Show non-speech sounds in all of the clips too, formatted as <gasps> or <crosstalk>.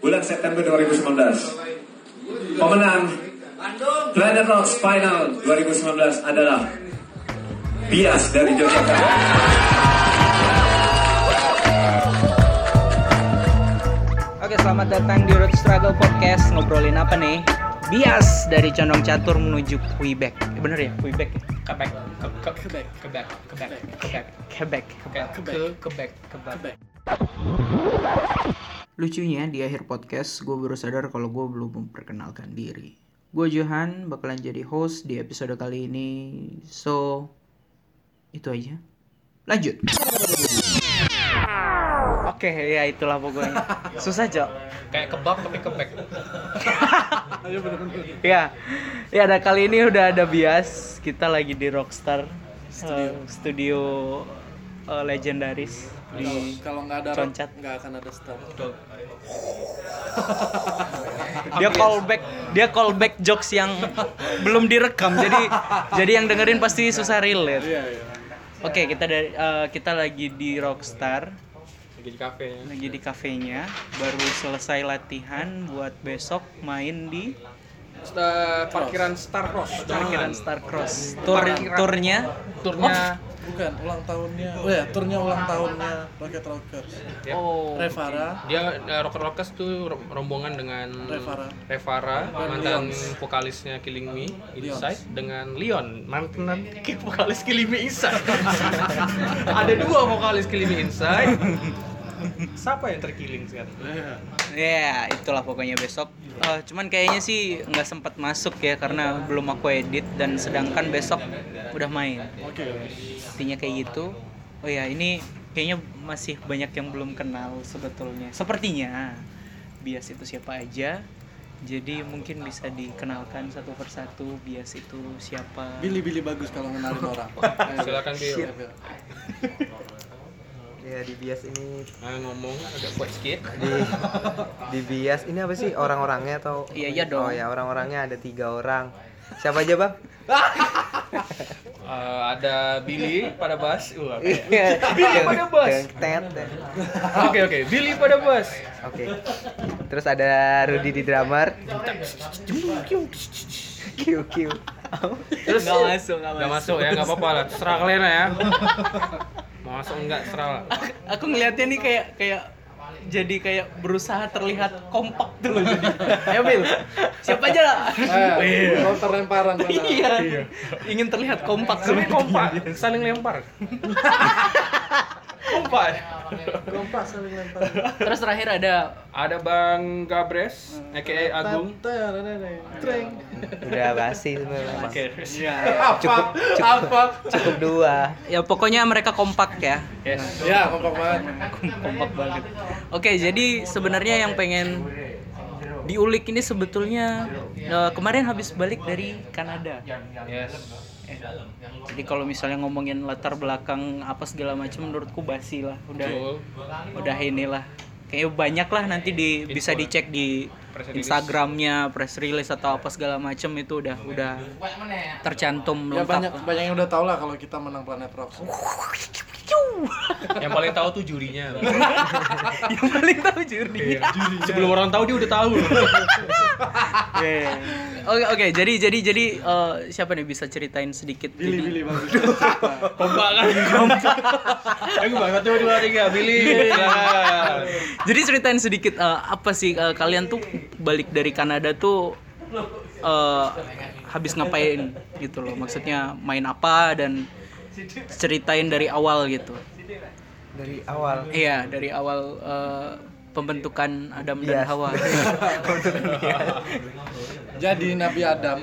bulan September 2019. Pemenang Planet Rocks Final 2019 adalah Bias dari Yogyakarta. Oke, selamat datang di Road Struggle Podcast. Ngobrolin apa nih? Bias dari Condong Catur menuju Quebec. Eh, bener ya? Quebec. ya? Quebec, Quebec, Quebec, Quebec, Quebec, Quebec, Quebec. Quebec, Quebec, Quebec. Lucunya di akhir podcast gue baru sadar kalau gue belum memperkenalkan diri. Gue Johan bakalan jadi host di episode kali ini. So, itu aja. Lanjut. Oke, ya itulah pokoknya. Susah, Cok. Kayak kebab tapi Quebec. Ya, ya ada kali ini udah ada bias. Kita lagi di Rockstar Studio, studio eh, legendaris di Kalau nggak ada Concat. rock, nggak akan ada star. <laughs> dia callback dia callback jokes yang belum direkam jadi <laughs> jadi yang dengerin pasti susah relate. Iya iya. Oke, kita dari eh, kita lagi di Rockstar, Lagi di kafe ya. lagi di kafenya, baru selesai latihan buat besok main di Uh, parkiran Star Cross. parkiran Star Cross. Tur Parkiran. turnya Turnya Bukan ulang tahunnya. Oh ya, turnya ulang tahunnya Rocket Rockers. ya. Oh. Revara, Dia uh, Rocker Rockers tuh rom- rombongan dengan Revara. Revara, mantan Leon. vokalisnya Killing Me. Inside dengan Leon, mantan vokalis Killing Me Inside. <laughs> Ada dua vokalis Killing Me Inside. Siapa yang terkiling sekarang? Ya, itulah pokoknya besok. Eh, cuman kayaknya sih nggak sempat masuk ya karena belum aku edit dan sedangkan besok udah main. Oke. Intinya kayak gitu. Oh ya, ini kayaknya masih banyak yang belum kenal sebetulnya. Sepertinya bias itu siapa aja. Jadi mungkin bisa dikenalkan satu persatu bias itu siapa. Billy Billy bagus kalau ngenalin orang. Silakan Bill. Siap, ya. Ya di bias ini Nah, ngomong agak kuat sedikit. di di bias ini apa sih orang-orangnya atau Iya, iya dong. Oh ya orang-orangnya ada tiga orang. Siapa aja bang? Eh, ada Billy pada bass. Wah, kayak- Iya. Billy pada bass. Oke oke, Billy pada bass. Oke. Terus ada Rudy di drummer. Q Q. Terus Nggak masuk, nggak Nggak masuk ya, nggak apa-apa lah. Terserah kalian lah ya. Masuk enggak terserah lah. Aku ngelihatnya nih kayak kayak jadi kayak berusaha terlihat kompak tuh loh jadi. Ayo Bil, siapa aja lah. Eh, counter lemparan padahal. <laughs> iya. Ingin terlihat kompak. Kami kompak, saling lempar. <laughs> kompak. Kompas saling lempar. Terus terakhir ada Ada Bang Gabres, aka Agung. Treng. Udah basi sebenarnya. Oke. Cukup cukup cukup dua. ya pokoknya mereka kompak ya. Yes. Ya, kompak banget. kompak banget. Oke, jadi sebenarnya yang pengen diulik ini sebetulnya eh, kemarin habis balik dari Kanada. Yes. Jadi kalau misalnya ngomongin latar belakang apa segala macam menurutku basi lah. Udah Betul. udah inilah. Kayaknya banyak lah nanti di bisa dicek di Press. Instagramnya, press release atau apa segala macam itu udah udah tercantum Ya lengkap. banyak lah. banyak yang udah tau lah kalau kita menang Planet Rocks. Yang paling tahu tuh jurinya. <laughs> yang paling tahu juri. Sebelum orang tahu dia udah tahu. Iya, <laughs> Oke oke jadi jadi jadi eh, siapa nih bisa ceritain sedikit Billy jadi- Billy bagus. <laughs> kompak kan? Aku banget tuh dua tiga Billy. Jadi ceritain sedikit eh, apa sih eh, kalian tuh balik dari Kanada tuh eh, habis ngapain gitu loh. Maksudnya main apa dan ceritain dari awal gitu. Dari awal. Iya, dari awal eh, pembentukan Adam dan Bias. Hawa. <laughs> Jadi Nabi Adam.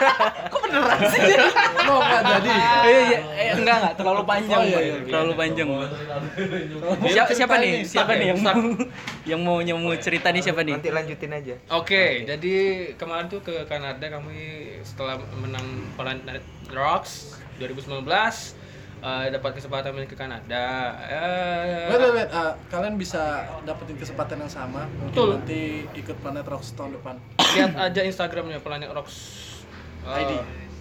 <laughs> Kok beneran sih? <laughs> Lo jadi. Eh, iya, eh, enggak enggak terlalu panjang. Oh, iya, Boy. iya. Terlalu panjang. Siapa, siapa nih? Siapa nih yang mau yang mau yang mau cerita nih siapa nih? Nanti lanjutin aja. Oke, jadi kemarin tuh ke Kanada kami setelah menang Planet Rocks 2019 eh, dapat kesempatan main ke Kanada. Eh, Wait, wait, wait. Ah, kalian bisa dapetin kesempatan yang sama. Mungkin Betul. nanti ikut Planet Rocks tahun depan. lihat aja Instagramnya Planet Rocks eh, ID.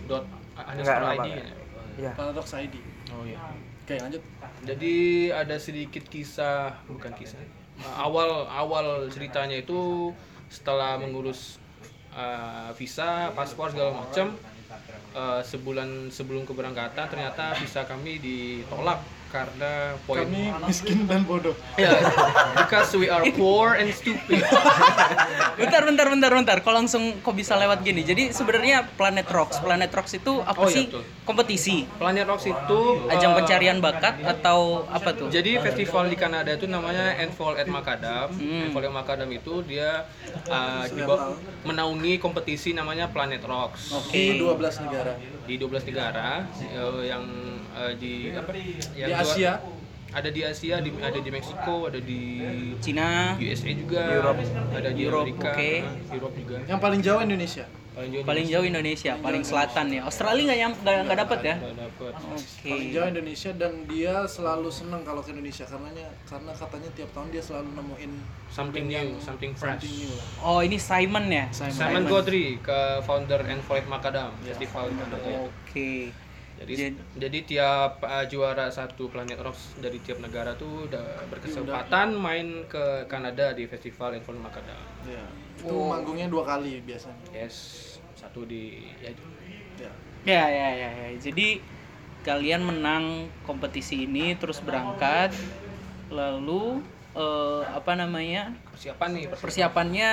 dot Enggak, underscore ID. ya. Ya. Planet Rocks ID. Oh iya. Oke, lanjut. Jadi ada sedikit kisah, bukan kisah. uh, awal awal ceritanya itu setelah mengurus uh, visa, paspor segala macam uh, sebulan sebelum keberangkatan ternyata visa kami ditolak karena poin Kami miskin dan bodoh. Ya, because we are poor and stupid. <laughs> bentar bentar bentar bentar kok langsung kok bisa lewat gini jadi sebenarnya Planet Rocks Planet Rocks itu apa Oh, iya, sih betul. kompetisi Planet Rocks itu ajang uh, pencarian bakat atau apa tuh Jadi festival di Kanada itu namanya Enfold at Macadam. Hmm. Enfold at Macadam itu dia uh, dibawa- menaungi kompetisi namanya Planet Rocks Oke. Di 12 negara. Di 12 negara uh, yang uh, di apa yang Di Asia. ada di Asia, di, ada di Meksiko, ada di Cina USA juga, ada di Europe, Amerika, oke. uh, Europe juga. Yang paling jauh Indonesia. Paling jauh paling jauh Indonesia paling selatan ya Australia nggak nyam- nggak nggak dapet ya nggak dapet. oke Paling jauh Indonesia dan dia selalu senang kalau ke Indonesia karena karena katanya tiap tahun dia selalu nemuin Something new, something fresh. something new lah. oh ini Simon ya Simon. Simon Godry ke founder Enfold at Macadam festival Kanada itu. oke Jadi, Jadi- jadi tiap uh, juara satu Planet Rocks dari tiap negara tuh udah berkesempatan main ke Kanada di festival Enfold Macadam. Ya. Itu manggungnya dua kali biasanya. Yes, satu di ya, Ya. ya ya ya ya jadi kalian menang kompetisi ini terus berangkat lalu eh, apa namanya persiapan nih. persiapan. persiapannya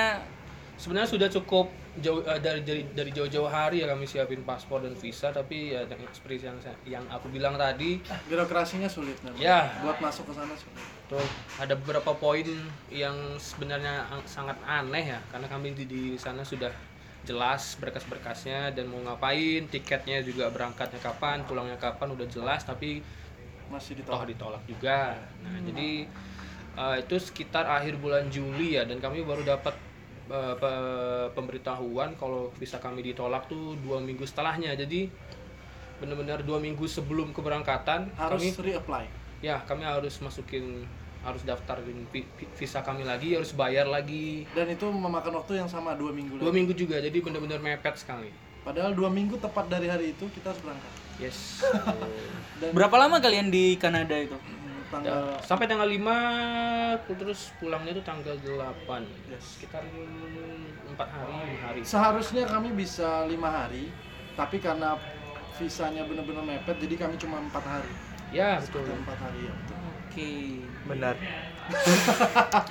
Sebenarnya sudah cukup jauh uh, dari dari dari jauh-jauh hari ya kami siapin paspor dan visa tapi ya yang seperti yang saya- yang aku bilang tadi Birokrasinya sulit memang. Ya. Buat masuk ke sana sulit. tuh ada beberapa poin yang sebenarnya ang- sangat aneh ya karena kami di, di sana sudah jelas berkas-berkasnya dan mau ngapain tiketnya juga berangkatnya kapan pulangnya kapan udah jelas tapi Masih toh ditolak. ditolak juga nah jadi uh, itu sekitar akhir bulan Juli ya dan kami baru dapat uh, pe- pemberitahuan kalau visa kami ditolak tuh dua minggu setelahnya jadi benar-benar dua minggu sebelum keberangkatan Harus kami reapply. ya kami harus masukin harus vi- visa kami lagi harus bayar lagi Dan itu memakan waktu yang sama dua minggu dua lagi. minggu juga jadi benar-benar mepet sekali Padahal dua minggu tepat dari hari itu kita harus berangkat. yes <laughs> Dan berapa lama kalian di Kanada itu mm, Ya, tanggal sampai tanggal 5 terus pulangnya itu tanggal 8 Yes. sekitar empat hari lima hari seharusnya kami bisa lima hari, tapi karena visanya benar-benar mepet, jadi kami cuma empat hari. ya betul empat hari ya. betul. oke Benar.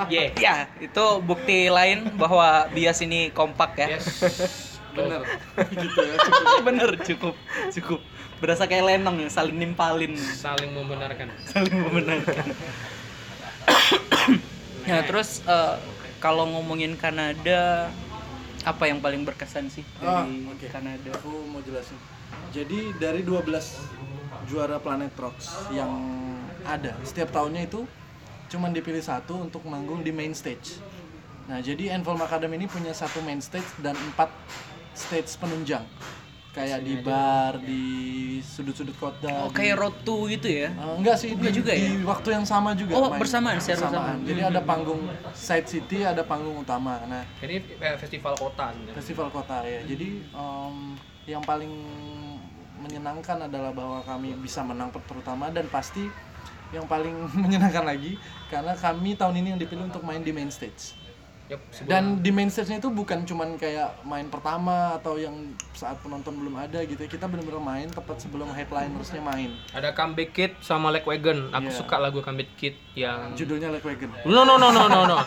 yeah <laughs> ya itu bukti lain bahwa bias ini kompak ya yes Bener. <laughs> gitu ya. cukup. bener cukup cukup berasa kayak lenong ya saling nimpalin saling membenarkan saling membenarkan ya <coughs> terus eh, kalau ngomongin Kanada apa yang paling berkesan sih Ah, dari oke. Kanada Aku mau jelasin. Jadi dari 12 juara Planet Rocks yang ada setiap tahunnya itu cuman dipilih satu untuk manggung di main stage. Nah, jadi Envolve Academy ini punya satu main stage dan empat stage penunjang. Kayak di bar, di sudut-sudut kota. oh kayak road to gitu ya Eh, enggak sih, Enggak di, juga di ya? waktu yang sama juga. Oh, main. bersamaan, secara bersamaan. Jadi ada panggung side city, ada panggung utama. Nah, ini eh, festival kota festival kota ya. Jadi em, yang paling menyenangkan adalah bahwa kami bisa menang terutama dan pasti yang paling <laughs> menyenangkan lagi karena kami tahun ini yang dipilih untuk main di main stage. Dan di main stage-nya itu bukan cuman kayak main pertama atau yang saat penonton belum ada gitu ya. Kita benar-benar main tepat sebelum headlinersnya main. ada comeback kid sama Leg Wagon aku Iya. suka lagu comeback kid yang Judulnya Like Wagon. No no no no no no.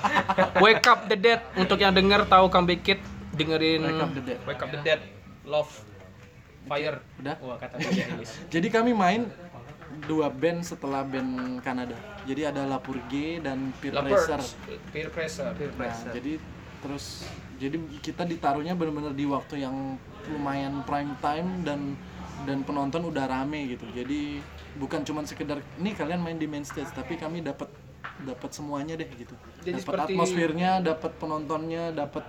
Wake up the dead untuk yang denger tahu comeback kid dengerin Wake Up the Dead. Wake up the dead. Love Fire. Udah? Wah kata. Jadi kami main dua band setelah band Kanada. Jadi ada La Purge dan Peer Pressure. Lovers. Peer pressure. Nah, jadi terus jadi kita ditaruhnya benar-benar di waktu yang lumayan prime time dan dan penonton udah rame gitu. Jadi bukan cuman sekedar ini kalian main di main stage, tapi kami dapat dapat semuanya deh gitu. Dapat seperti- atmosfernya, dapat penontonnya, dapat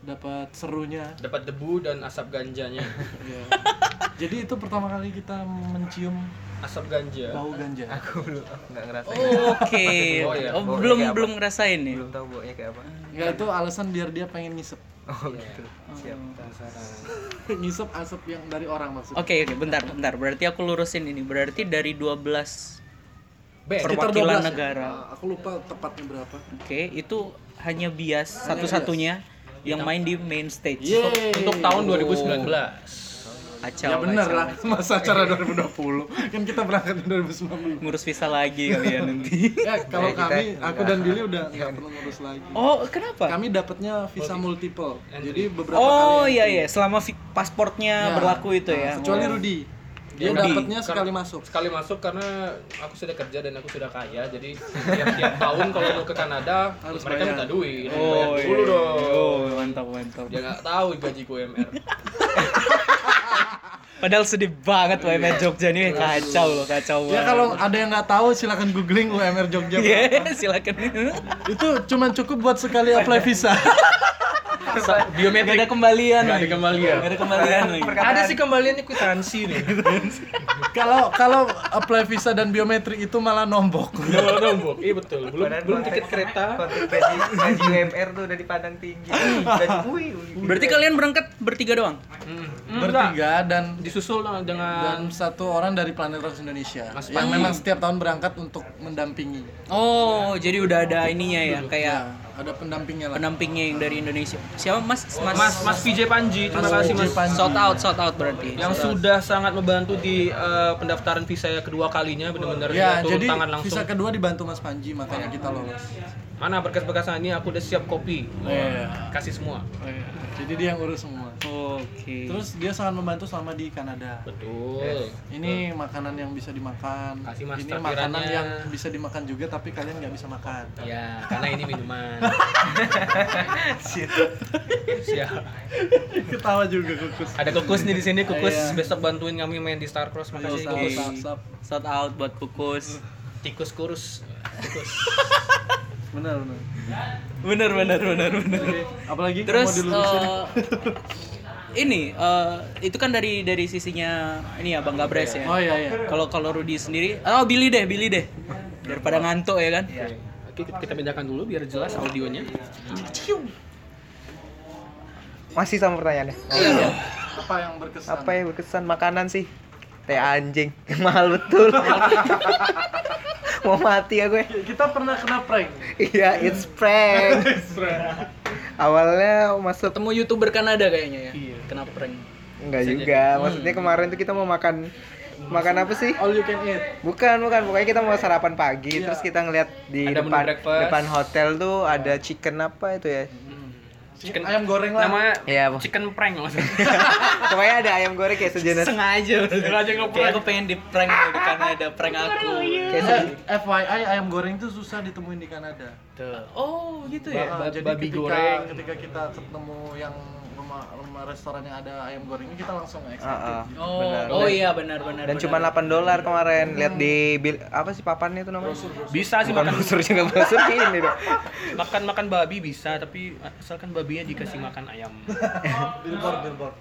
dapat serunya. Dapat debu dan asap ganjanya. <laughs> Ya. Jadi itu pertama kali kita mencium Asap ganja. bau ganja. Aku belum nggak ngerasain. oke Oh, iya. oh, Baunya belum belum ngerasain nih Belum tahu baunya kayak apa. Ya itu alasan biar dia pengen ngisep. Oh gitu. Siap. ngisep <laughs> asap yang dari orang maksudnya. Oke oke bentar bentar berarti aku lurusin ini berarti dari 12 Band. Sekitar perwakilan 12 ya. negara. Nah, aku lupa tepatnya berapa. Oke, itu hanya bias satu-satunya yang main di main stage. Yeay. Untuk tahun 2019. Kacau. ya benar kacau. lah, masa acara 2020. Kan kita berangkat di 2019. Ngurus visa lagi kalian nanti. Ya, kalau Ya, kita kami, aku dan Billy udah nggak perlu ngurus lagi. Oh, kenapa? Kami dapatnya visa multiple. Jadi beberapa Oh kali iya iya, selama pasportnya Ya. berlaku itu Nah, ya. Kecuali Oh. Rudy. Dia dapatnya sekali masuk. Sekali masuk karena aku sudah kerja dan aku sudah kaya, jadi tiap-tiap tahun kalau mau ke Kanada Harus mereka bayar. minta duit, Oh, bayar dulu iya. dong. Oh, mantap mantap. Dia nggak tahu gaji UMR. <laughs> Padahal sedih banget UMR Jogja nih kacau loh, kacau banget. Ya kalau ada yang nggak tahu silakan googling UMR Jogja. Iya, silakan. <laughs> Itu cuma cukup buat sekali apply visa. <laughs> Gak Biometrik ada kembalian. Nggak ada kembalian. Ada kembalian. Ada sih kembaliannya kwitansi nih. <laughs> Kalau kalau apply visa dan biometrik itu malah nombok. Kalau nombok, iya betul. Belum Padahal belum tiket kereta. gaji, gaji UMR tuh udah dipandang tinggi. Gaji. Berarti kalian berangkat bertiga doang? Hmm. Bertiga dan disusul dengan dan satu orang dari Planet Rocks Indonesia Mas yang memang setiap tahun berangkat untuk mendampingi. Oh, jadi udah ada ininya ya, kayak Ya, ada pendampingnya lah. pendampingnya yang dari Indonesia. Siapa Mas? Mas Mas Mas VJ Panji, terima Mas kasih Mas. Panji. Shout out, shout out berarti. Yang sudah sangat membantu di eh, pendaftaran visa kedua kalinya benar-benar Ya, turun jadi tangan langsung. visa kedua dibantu Mas Panji makanya kita lolos. Mana berkas-berkasan ini aku udah siap kopi. Iya. Kasih semua. Jadi dia yang urus semua. Oke. Terus dia sangat membantu selama di Kanada. Betul. Ini makanan yang bisa dimakan. Kasih Mas Ini makanan yang bisa dimakan juga tapi kalian nggak bisa makan. Ya, karena ini minuman. Siap. Ketawa juga kukus. Ada kukus nih di sini, kukus Iya. besok bantuin kami main di Star Cross makasih. Sap. Shout out buat Kukus. Tikus kurus. Tikus. Benar benar. Bener bener bener bener. Apalagi Terus eh, <laughs> ini eh, itu kan dari dari sisinya ini ya Bang Gabres ya. Oh iya iya. Kalau kalau Rudi sendiri, oh Billy deh, Billy deh. Daripada ngantuk ya kan. Oke, kita pindahkan dulu biar jelas audionya. Masih sama pertanyaannya. Iya. Apa yang berkesan? Apa yang berkesan makanan sih? Teh anjing. <laughs> Mahal betul. <laughs> Mau mati ya gue. Kita pernah kena prank. Iya, it's prank. <laughs> Awalnya masuk Ketemu youtuber Kanada kayaknya ya. Kena prank. enggak juga. Maksudnya kemarin tuh kita mau makan makan apa sih? All you can eat. Bukan, bukan. Pokoknya kita mau sarapan pagi, Iya. terus kita ngeliat di Ada depan depan hotel tuh ada chicken apa itu ya? Chicken ayam goreng lah. Namanya Iya, Bu. chicken prank maksudnya. <laughs> Pokoknya ada ayam goreng kayak sejenis Sengaja. Sengaja Kayak nge-prank. aku pengen di prank di Kanada, <laughs> prank aku. kayak. FYI ayam goreng itu susah ditemuin di Kanada. Oh, gitu Ba- ya. ba- jadi babi ketika, goreng. ketika kita ketemu yang restoran yang ada ayam gorengnya kita langsung Ah, excited. ah. Oh, Benar. oh iya benar benar. Dan benar. cuma 8 dolar kemarin. Lihat di bil apa sih papannya itu namanya? Bisa sih Bukan makan brosur juga brosur ini dong. <laughs> makan makan babi bisa, tapi asalkan babinya dikasih makan ayam. <laughs> Billboard billboard.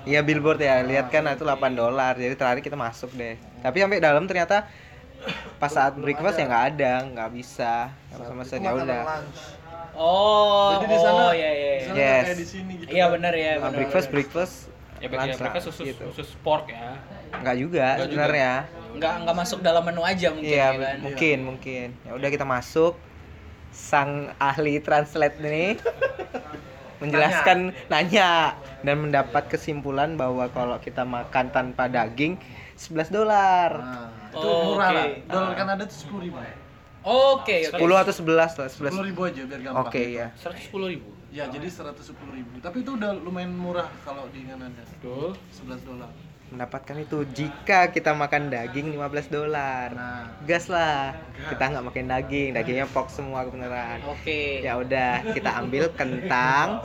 Iya billboard ya, lihat kan itu 8 dolar. Jadi terakhir kita masuk deh. Tapi sampai dalam ternyata pas saat breakfast ya nggak ada, nggak bisa. Nggak sama Itu sekali ya udah. Oh, Jadi di sana oh, iya iya. di sana iya. Yes. kayak di sini gitu. Iya kan. benar ya, Nah, benar. breakfast breakfast Ya lunch mereka lah, khusus gitu. khusus pork ya. Nggak juga Nggak juga. sebenarnya. Nggak nggak masuk dalam menu aja mungkin Iya, ya kan. mungkin mungkin. Ya udah kita masuk. Sang ahli translate ini <laughs> menjelaskan nanya. dan mendapat kesimpulan bahwa kalau kita makan tanpa daging 11 dolar. Nah, itu Oh, murah oke. lah. Dolar Kanada itu sepuluh ribu. Oke, oke. 10 atau 11 lah, 11. Sepuluh ribu aja biar gampang. Oke ya. Seratus sepuluh ribu. Ya jadi seratus sepuluh ribu. Tapi itu udah lumayan murah kalau di Kanada. Tuh. 11 dolar. Mendapatkan itu jika kita makan daging 15 dolar. Nah, Gas lah. Kita nggak makan daging, dagingnya pok semua kebenaran. Oke. Ya udah, kita ambil kentang,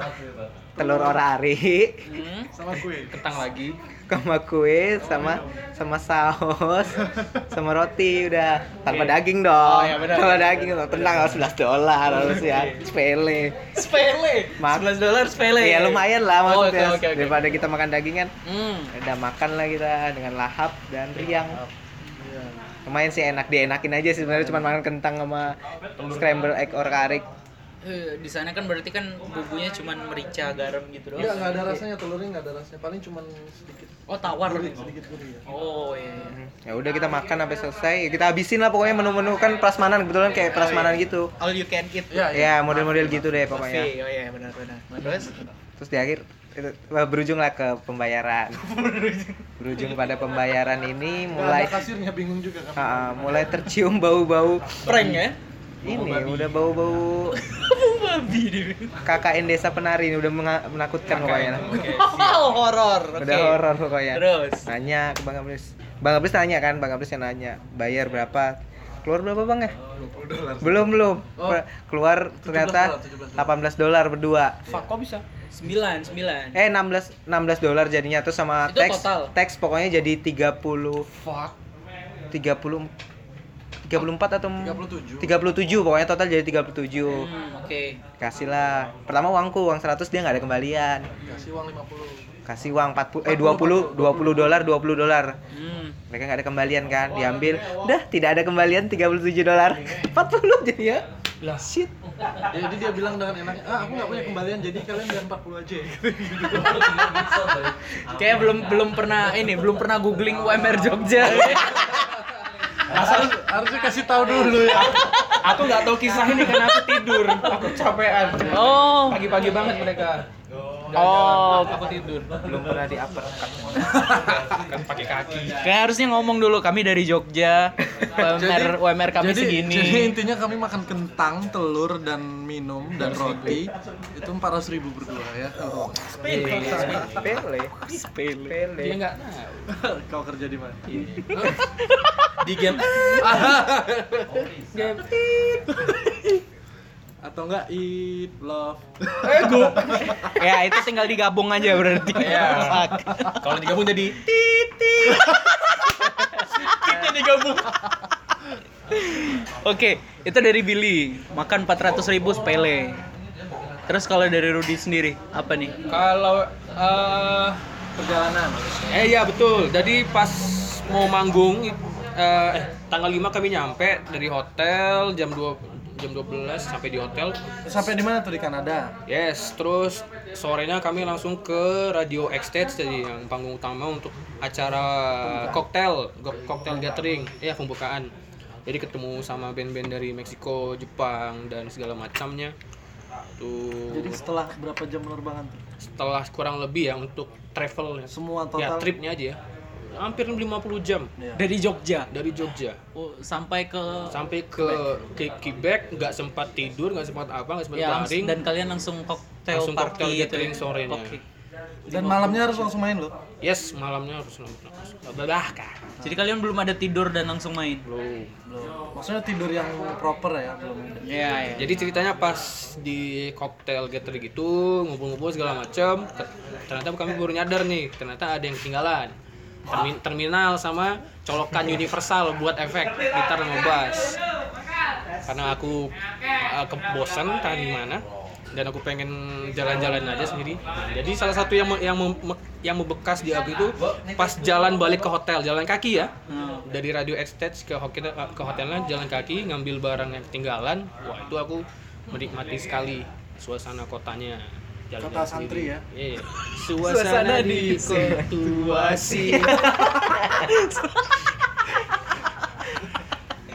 telur orari, Hmm. sama kue. Kentang lagi. Sama kue, sama sama saus, sama roti udah tanpa daging dong. Oh, iya, benar. Tanpa daging dong. Tenang 11 dolar harus ya. Sepele. Sepele. 11 dolar sepele. Iya lumayan lah Oh, maksudnya. oke, oke, oke. Daripada kita makan daging kan. Hmm. Udah makan lah kita dengan lahap dan riang. Iya. Lumayan sih enak, dienakin aja sih sebenarnya cuma makan kentang sama scramble egg or karik. Eh, di sana kan berarti kan bumbunya cuman merica, garam gitu doang. Enggak, enggak ada rasanya telurnya enggak ada rasanya. Paling cuman sedikit Oh, tawar. gurih, sedikit gurih ya. Oh, iya. iya. Ya udah kita makan sampai selesai. Kita habisin lah pokoknya menu-menu kan prasmanan kebetulan kayak prasmanan gitu. All you can eat. Ya, Ya model-model gitu deh pokoknya. Oh iya, benar benar. Terus Terus di akhir itu wah, berujung lah ke pembayaran. <laughs> berujung pada pembayaran ini Mulai kasirnya bingung juga kan. Ah, mulai tercium bau-bau prank ya? Ini udah bau-bau <laughs> Babi KKN desa penari ini udah menakutkan pokoknya. <laughs> Oh, horor. Oke. Udah horor pokoknya. Terus Nanya ke Bang Abris. Bang Abris nanya kan, Bang Abris yang nanya, bayar berapa? Keluar berapa Bang ya? Belum belum. Oh. Keluar ternyata 18 dolar berdua. Fuck, kok bisa? 9 9. Eh 16 16 dolar jadinya terus sama Itu teks total? teks pokoknya jadi 30 Fuck. 30 34 atau 37. 37 pokoknya total jadi 37 Hmm, oke. kasih lah pertama uangku uang 100 dia nggak ada kembalian Kasih uang 50. kasih uang 40 eh 20 20 dolar 20 dolar Hmm. mereka nggak ada kembalian kan diambil udah tidak ada kembalian 37 dolar 40 jadi ya Lah. shit Ya, jadi dia bilang dengan enaknya, ah aku nggak punya kembalian, jadi kalian bayar 40 aja. Kayak belum belum pernah ini, belum pernah googling UMR Jogja. <laughs> Harus, harusnya kasih tahu dulu ya. Aku nggak tahu kisah ini karena aku tidur. Aku capean. oh. Pagi-pagi banget mereka. Oh. aku tidur. belum pernah di uppercut Kan pakai kaki. Kayak harusnya ngomong dulu kami dari Jogja. UMR UMR kami jadi, segini. Jadi intinya kami makan kentang, telur, dan minum, dan roti. Itu 400 ribu berdua ya. pele pele Dia nggak tahu. Kau kerja di mana? di game Dia Atau enggak eat, love. <laughs> ya itu tinggal digabung aja berarti. Fuck. kalau digabung jadi Kita digabung. Oke, itu dari Billy. Makan 400 ribu sepele. Terus kalau dari Rudy sendiri, apa nih? kalau eh Perjalanan. Eh iya betul. Jadi pas mau manggung eh eh, tanggal 5 kami nyampe dari hotel jam 2 jam 12 sampai di hotel. Sampai di mana tuh di Kanada? Yes, terus sorenya kami langsung ke Radio X-Stage jadi yang panggung utama untuk acara koktail, koktail gathering, ya pembukaan. Jadi ketemu sama band-band dari Meksiko, Jepang dan segala macamnya. Tuh Jadi setelah berapa jam penerbangan tuh? setelah kurang lebih ya untuk travel ya. Semua Ya total. tripnya aja ya. Hampir 50 jam Iya. Dari Jogja dari Jogja oh, sampai ke sampai ke ke Quebec nggak sempat tidur nggak sempat apa nggak sempat ya, dan kalian langsung cocktail Langsung party cocktail gitu gathering ya? sorenya. Dan malamnya harus langsung main loh. yes malamnya harus langsung bahkan Jadi kalian belum ada tidur dan langsung main. belum Belum. Maksudnya tidur yang proper ya, belum. Iya, iya. jadi ceritanya pas di cocktail gathering gitu ngumpul-ngumpul segala macam ternyata kami baru nyadar nih ternyata ada yang ketinggalan Termin- terminal sama colokan universal buat efek gitar sama karena aku uh, kebosan kan gimana dan aku pengen jalan-jalan aja sendiri. Jadi salah satu yang yang yang membekas di aku itu pas jalan balik ke hotel jalan kaki ya. Dari radio Estate ke hotel ke hotelnya jalan kaki ngambil barang yang ketinggalan. Wah itu aku menikmati sekali suasana kotanya jalan Kota santri ya? Iya. <laughs> suasana, di situasi <laughs>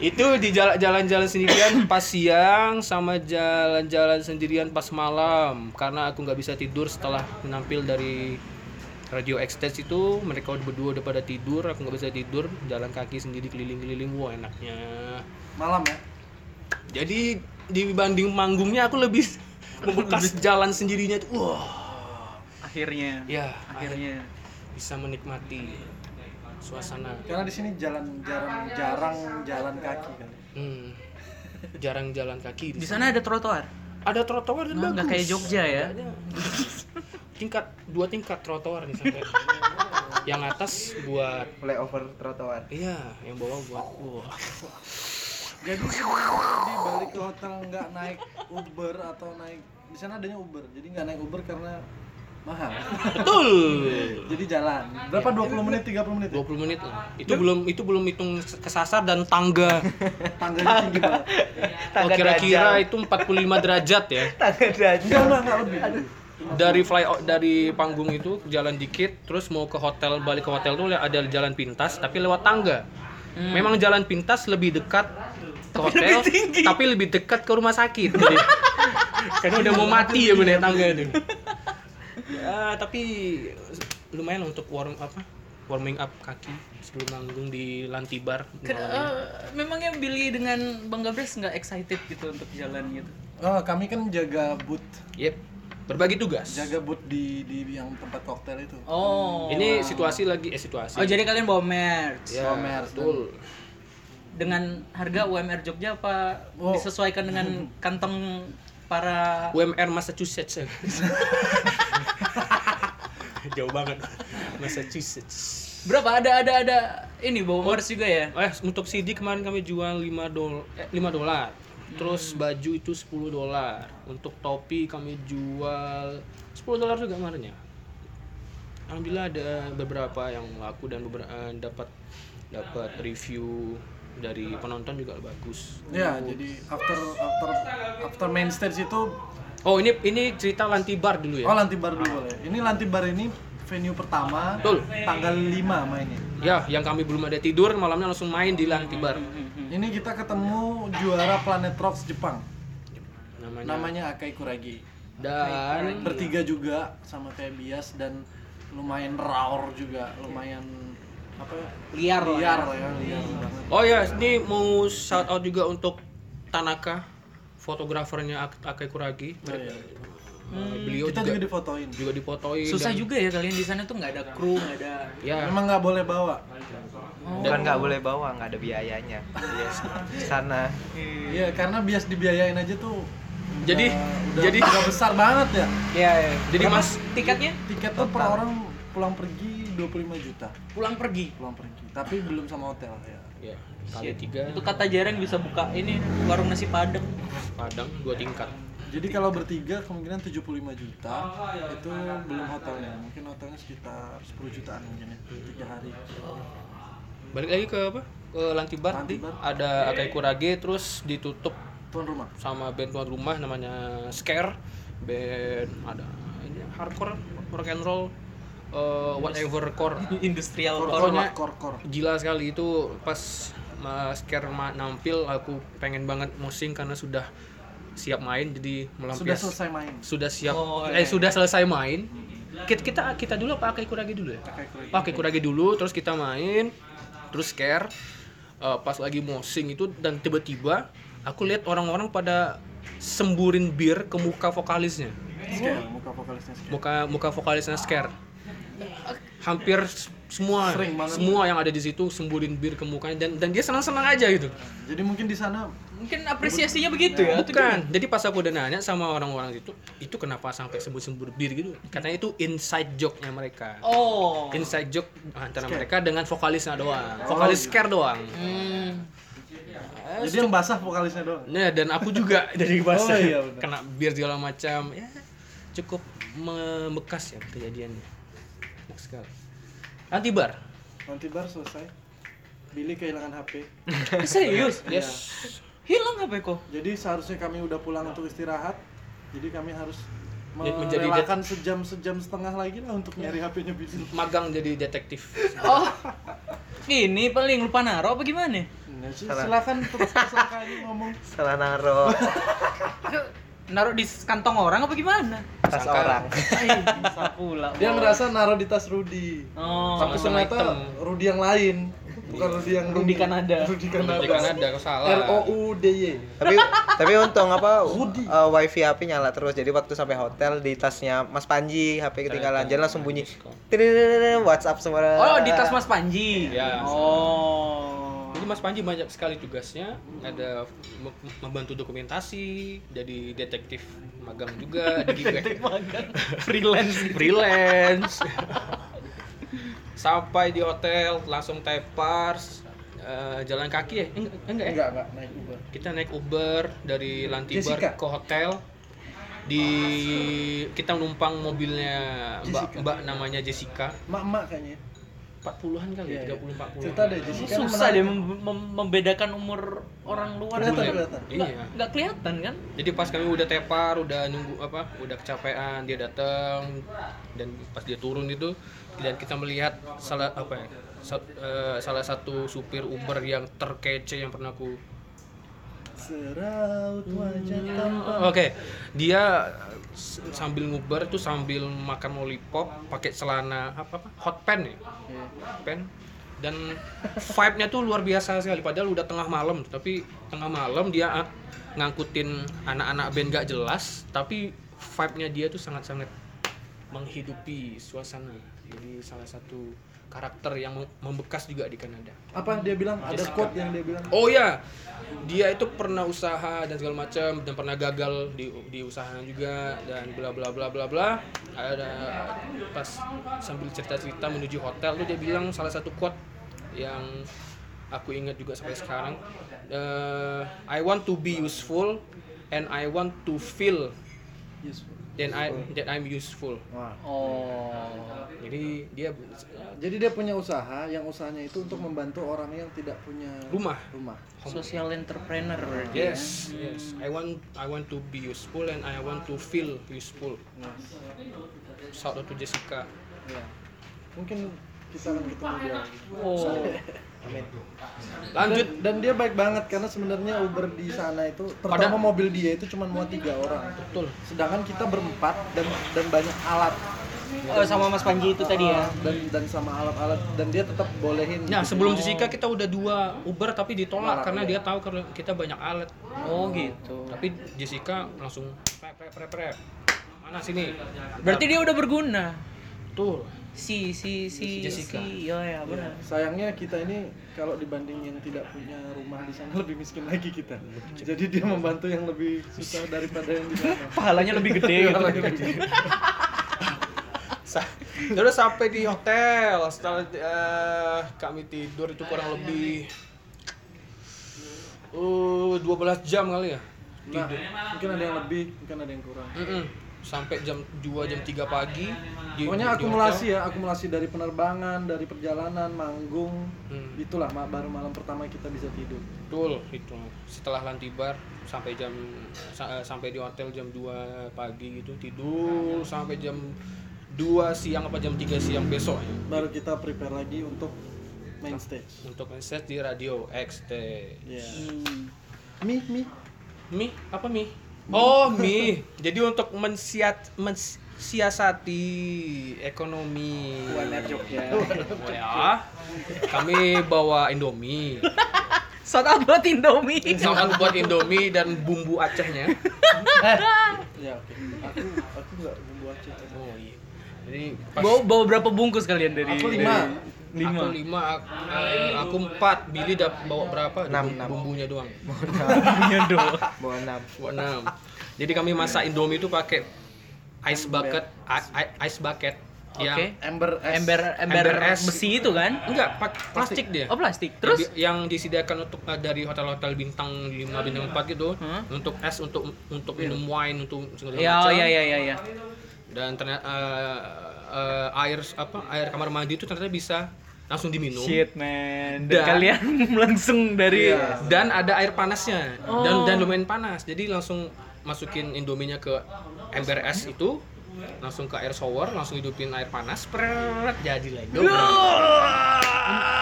itu di jala- jalan-jalan sendirian pas siang sama jalan-jalan sendirian pas malam karena aku nggak bisa tidur setelah menampil dari radio Extase itu mereka udah berdua udah pada tidur aku nggak bisa tidur jalan kaki sendiri keliling-keliling wah enaknya Malam ya? jadi dibanding manggungnya aku lebih membekas jalan sendirinya itu wah Akhirnya. ya Akhirnya. bisa menikmati suasana Karena di sini jalan jarang jarang jalan kaki kan. hmm. jarang jalan kaki Di sana ada trotoar. ada trotoar dan Nah, bagus nggak kayak Jogja ya. Tingkat dua tingkat trotoar nih sampai yang atas buat over trotoar iya yang bawah buat wah Jadi di balik ke hotel nggak naik Uber atau naik di sana adanya Uber. Jadi nggak naik Uber karena mahal. betul Jadi jalan. Berapa 20 menit 30 menit? ya? 20 menit lah itu belum itu belum hitung kesasar dan tangga Tangganya tinggi banget. oh Tangga kira-kira Dajjal. itu 45 derajat ya Tangga derajat. Enggak, enggak, lebih. dari fly out dari panggung itu jalan dikit terus mau ke hotel balik ke hotel tuh ada jalan pintas tapi lewat tangga memang jalan pintas lebih dekat ke hotel tapi lebih dekat ke rumah sakit. <laughs> Karena udah mau mati ya gue naik tangga itu. Ya tapi lumayan untuk warm apa? Warming up kaki sebelum manggung di Lantibar Ken- eh, memangnya Billy dengan Bang Gabres nggak excited gitu untuk jalan gitu? Oh, kami kan jaga booth, yep. Berbagi tugas. Jaga booth di di yang tempat koktail itu. Oh. ini situasi lagi eh situasi. Oh jadi kalian bawa merch? Ya, Pamer, betul dengan harga UMR Jogja apa Oh. disesuaikan dengan <laughs> kantong para UMR Massachusetts. <laughs> Jauh banget. Massachusetts. berapa ada ada ada ini bawa merch juga ya? Eh, untuk CD kemarin kami jual 5 dolar eh, 5 dolar. Terus baju itu 10 dolar. Untuk topi kami jual 10 dolar juga kemarin ya. Alhamdulillah ada beberapa yang laku dan beberapa dapat dapat review dari penonton juga bagus. Ya, jadi after after after main stage itu Oh, ini ini cerita Lantibar dulu ya. oh Lantibar dulu boleh. Ini Lantibar ini venue pertama Betul. tanggal 5 mainnya. Ya, yang kami belum ada tidur, malamnya langsung main di Lantibar. Ini kita ketemu juara Planet Rocks Jepang. Namanya. Namanya Akai Kuragi. Dan Bertiga juga sama kayak Bias dan lumayan raur juga, lumayan apa ya? Liar lah liar ya, liar. Oh ya, ini mau shout out juga untuk Tanaka, fotografernya Ak- Akai Kuragi. Oh, iya. Eh, beliau Kita juga, juga difotoin. juga dipotoin. Susah dan- juga ya kalian di sana tuh nggak ada kru nggak ada Ya, Memang nggak boleh bawa. Bukan nggak boleh bawa, nggak ada biayanya. Di sana. Iya, karena Bias dibiayain aja tuh. Jadi- udah, jadi- udah besar banget ya. ya, ya. Jadi Berapa Mas- tiketnya Tiket tuh per orang pulang pergi 25 juta. pulang pergi Pulang pergi. Tapi belum sama hotel ya. ya kali tiga, itu kata jarang bisa buka ini warung nasi padang Padang dua tingkat. Jadi kalau bertiga kemungkinan 75 juta itu belum hotelnya. Mungkin hotelnya sekitar 10 jutaan mungkin ya. Tiga hari. Balik lagi ke apa? Ke Lantibar, Lantibar. ada Akai Kurage terus ditutup Tuan rumah. sama band tuan rumah namanya Scare band ada ini hardcore rock and roll eh, whatever core industrial core. Pokoknya- kor kor. gila sekali itu pas Mas Scare ma- nampil aku pengen banget musing karena sudah siap main jadi Sudah melampias selesai main. sudah siap Oh, eh iya. sudah selesai main kita kita, kita dulu pakai kuragi dulu ya Pakai kuragi. pakai kuragi dulu terus kita main terus scare Eh, pas lagi mosing itu dan tiba-tiba aku lihat orang-orang pada semburin bir ke muka vokalisnya Scare, muka vokalisnya scare. muka muka vokalisnya scare hampir semua Sering banget. semua yang ada di situ semburin bir ke mukanya dan dan dia senang-senang aja gitu. Jadi mungkin di sana mungkin apresiasinya begitu ya bukan. jadi pas aku udah nanya sama orang-orang itu itu kenapa sampai sembur-sembur bir gitu? Katanya itu inside joke-nya mereka. Oh. Inside joke antara mereka dengan vokalisnya doang. Oh, vokalis scare doang. Hmm. jadi yang basah vokalisnya doang. nah dan aku juga <laughs> dari bahasa Oh, iya, benar. kena bir segala macam. Ya cukup membekas ya kejadiannya Enak sekali antibar Nanti bar selesai. Billy kehilangan HP. <laughs> serius? Yes. Hilang apa kok. Jadi seharusnya kami udah pulang untuk istirahat. Jadi kami harus Jadi menjadi merelakan sejam sejam setengah lagi lah untuk nyari HP-nya Billy. magang jadi detektif. <laughs> Oh. Ini paling lupa naro apa gimana? Nah, silakan terus tersangka aja ngomong. Salah naro <laughs> naruh di kantong orang apa gimana tas Sangka. orang. Eh, bisa pula Dia ngerasa naruh di tas Rudy. oh Tapi ternyata hitam. Rudy yang lain. Bukan Rudy yang Rudy ini. Kanada. Rudy Kanada. Di Kanada kau salah R O U D Y. tapi tapi untung apa Rudy. eh, wifi HP nyala terus jadi waktu sampai hotel di tasnya Mas Panji HP ketinggalan jadi langsung bunyi WhatsApp semua oh di tas Mas Panji Ya. oh Jadi Mas Panji banyak sekali tugasnya, ada me- membantu dokumentasi, jadi detektif magang juga, <laughs> di Gigwek. <laughs> freelance freelance. Sampai di hotel langsung tepars, eh, jalan kaki ya? Enggak, enggak ya? Enggak, enggak naik Uber. Kita naik Uber dari Lantibar Jessica. ke hotel. di kita numpang mobilnya mbak mbak namanya Jessica mak-mak kayaknya 40-an kali Iya, ya iya. 30 40 cerita deh Jessica susah deh mem- mem- membedakan umur orang luar Kelihatan, Nggak- kelihatan. Iya. nggak kelihatan kan Jadi pas kami udah tepar, udah nunggu apa, udah kecapean, dia datang dan pas dia turun itu dan kita melihat salah apa ya, eh, salah satu supir Uber yang terkece yang pernah aku seraut wajah tampan Oke, dia s- sambil nguber tuh sambil makan lollipop, pakai celana apa apa hot pen ya, Iya. pen dan vibe-nya tuh luar biasa sekali. Padahal udah tengah malam, tapi tengah malam dia ah, ngangkutin anak-anak band gak jelas, tapi vibe-nya dia tuh sangat-sangat menghidupi suasana. Jadi salah satu karakter yang mem- membekas juga di Kanada. apa dia bilang ada quote yang dia bilang Oh ya, dia itu pernah usaha dan segala macam dan pernah gagal di di usahanya juga dan bla bla bla bla bla. Ada pas sambil cerita-cerita menuju hotel tuh dia bilang salah satu quote yang aku ingat juga sampai sekarang. Eh, I want to be useful and I want to feel Useful. Then I that I'm useful. Wah. oh Jadi dia jadi dia punya usaha yang usahanya itu untuk membantu orang yang tidak punya Rumah. rumah social entrepreneur ya. Yes, yes. I want I want to be useful and I want to feel useful. Shout out to Jessica. ya mungkin kita akan ketemu dia lagi <laughs> Lanjut. dan, dan dia baik banget karena sebenarnya Uber di sana itu terutama Pada- mobil dia itu cuma muat tiga orang Betul. sedangkan kita berempat dan dan banyak alat Oh, sama Mas Panji itu tadi ya. dan dan sama alat-alat dan dia tetap bolehin Nah, gitu. sebelum Jessica kita udah dua Uber tapi ditolak Tolak, karena iya. dia tahu kalau kita banyak alat. Oh gitu. Tapi Jessica langsung prep prep prep prep. Mana sini? Berarti dia udah berguna. Tuh. Si si si Jessica. Si, oh ya benar. sayangnya kita ini kalau dibanding yang tidak punya rumah di sana lebih miskin lagi kita jadi dia membantu yang lebih susah daripada yang di sana <laughs> Pahalanya lebih gede gitu. <laughs> Sa- Terus sampai di hotel setelah eh, kami tidur itu kurang lebih uh 12 jam kali ya. nah, mungkin ada yang lebih mungkin ada yang kurang Mm-mm. Sampai jam 2 jam 3 pagi di pokoknya di akumulasi ya akumulasi dari penerbangan dari perjalanan manggung Hmm. itulah baru malam pertama kita bisa tidur Betul itu. Setelah lantibar sampai jam sa- sampai di hotel jam 2 pagi gitu tidur sampai jam 2 siang apa jam 3 siang besok ya. baru kita prepare lagi untuk main stage Untuk set di radio XT. ya Hmm. mi mi Mi, apa mi? Oh, mi. Jadi untuk mensiat mensiasati ekonomi UMR Jogja. ya, kami bawa Indomie. Shout out buat Indomie. Misalkan buat Indomie dan bumbu Acehnya. ya oke aku aku nggak bumbu aceh Oh iya. Jadi pas Bawa, bawa berapa bungkus kalian dari? Aku lima. dari- Lima. aku lima, aku, eh, aku empat. Billy dapat bawa berapa? Enam, enam. Bumbunya doang. <laughs> Punya doang. Bawa enam. Bawa enam. Jadi kami masak Indomie itu pakai ice bucket, ice bucket. yang Oke. ember es Ember ember Ember es. besi itu kan? enggak pak plastik dia Oh plastik. Terus yang disediakan untuk eh, dari hotel-hotel bintang 5 bintang 4 gitu Hmm? untuk es untuk untuk minum wine untuk segala ya oh, macam ya ya ya ya. dan ternyata eh, eh, air apa air kamar mandi itu ternyata bisa langsung diminum Shit man. Dan, Dan- kalian <laughs> langsung dari Iya. dan ada air panasnya dan Oh. dan lumayan panas jadi langsung masukin indominya ke ember es itu langsung ke air shower langsung hidupin air panas pret jadi lagi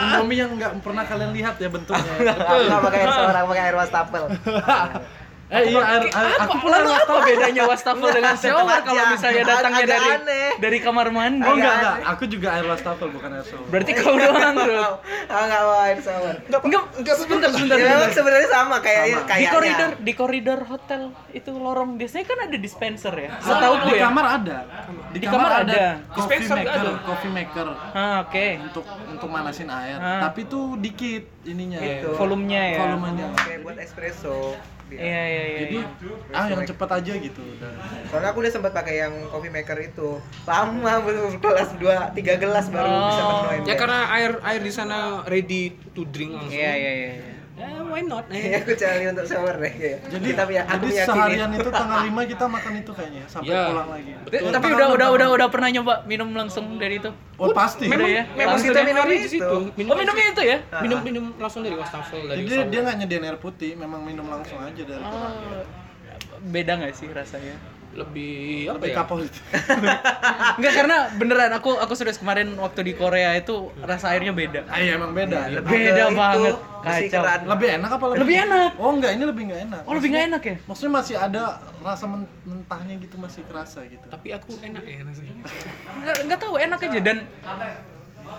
Indomie yang nggak pernah kalian lihat ya bentuknya Aku nggak pakai air seorang pakai air wastafel. <laughs> eh iya air, air aku pernah Lalu apa bedanya wastafel dengan shower kalau misalnya datangnya Agak dari aneh. dari kamar mandi? oh enggak enggak aku juga air wastafel bukan air shower Berarti kau doang tuh. Aku nggak mau air shower. Enggak, enggak sebentar sebentar. Ya, sebenarnya sama kayak Sama. Di koridor di koridor hotel itu lorong biasanya kan ada dispenser ya. Nah, Setahuku di ya. kamar ada Di kamar ada. coffee Dispenser nggak maker ada. coffee maker Ah, oke. untuk untuk manasin air Ah. tapi tuh dikit ininya Gitu. Volumenya ya. volumenya Kayak buat espresso. Iya iya iya. jadi iya. ah yang cepat aja gitu Soalnya aku udah sempat pakai yang coffee maker itu. Lama betul gelas dua tiga gelas baru Oh. bisa penuh ya karena air air di sana ready to drink langsung Iya iya iya. iya. Ya, why not? <laughs> Ya, aku cari untuk shower deh kayak. Jadi tapi ya aku jadi seharian itu tanggal <laughs> 5 kita makan itu kayaknya sampai Ya. pulang lagi. Betul. Tapi udah udah udah udah pernah nyoba minum langsung dari itu. Oh pasti. Udah ya. Memang kita minum minum itu. di situ. Oh minumnya itu ya? minum minum langsung dari wastafel dari Jadi dia, dia nggak nyediain air putih, memang minum langsung aja dari Oh, beda nggak sih rasanya? Lebih apa lebih ya? kapok <laughs> itu. Enggak karena beneran aku aku serius kemarin waktu di Korea itu rasa airnya beda. Ah, iya emang beda. Lebih Beda banget. Kacau. Lebih enak apa lebih? Lebih enak. Oh enggak, ini lebih nggak enak. Oh lebih nggak enak ya? Maksudnya masih ada rasa men- mentahnya gitu masih kerasa gitu. Tapi aku enak ya rasanya. Nggak, nggak tahu enak aja dan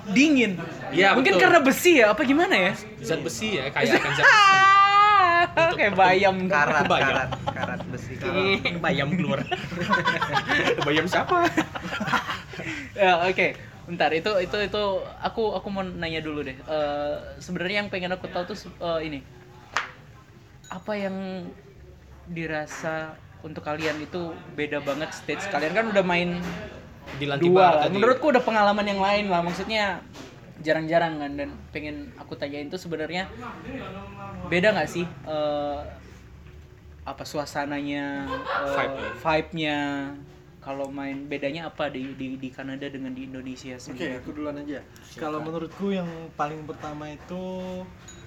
dingin. Iya, Mungkin betul. karena besi ya apa gimana ya? Zat besi ya, kayak akan zat besi. <laughs> Kayak bayam karat, Bayam. karat, karat besi. bayam keluar. <laughs> bayam siapa? <laughs> ya oke bentar itu itu itu aku aku mau nanya dulu deh Eh, sebenarnya yang pengen aku tahu tuh eh, ini apa yang dirasa untuk kalian itu beda banget stage kalian kan udah main Di lantai dua bar lah. tadi. menurutku udah pengalaman yang lain lah maksudnya jarang-jarang kan dan pengen aku tanyain tuh sebenarnya beda nggak sih eh, apa suasananya Vibe. vibe-nya kalau main bedanya apa di di, di Kanada dengan di Indonesia Oke, sendiri aku duluan aja. Kalau menurutku yang paling pertama itu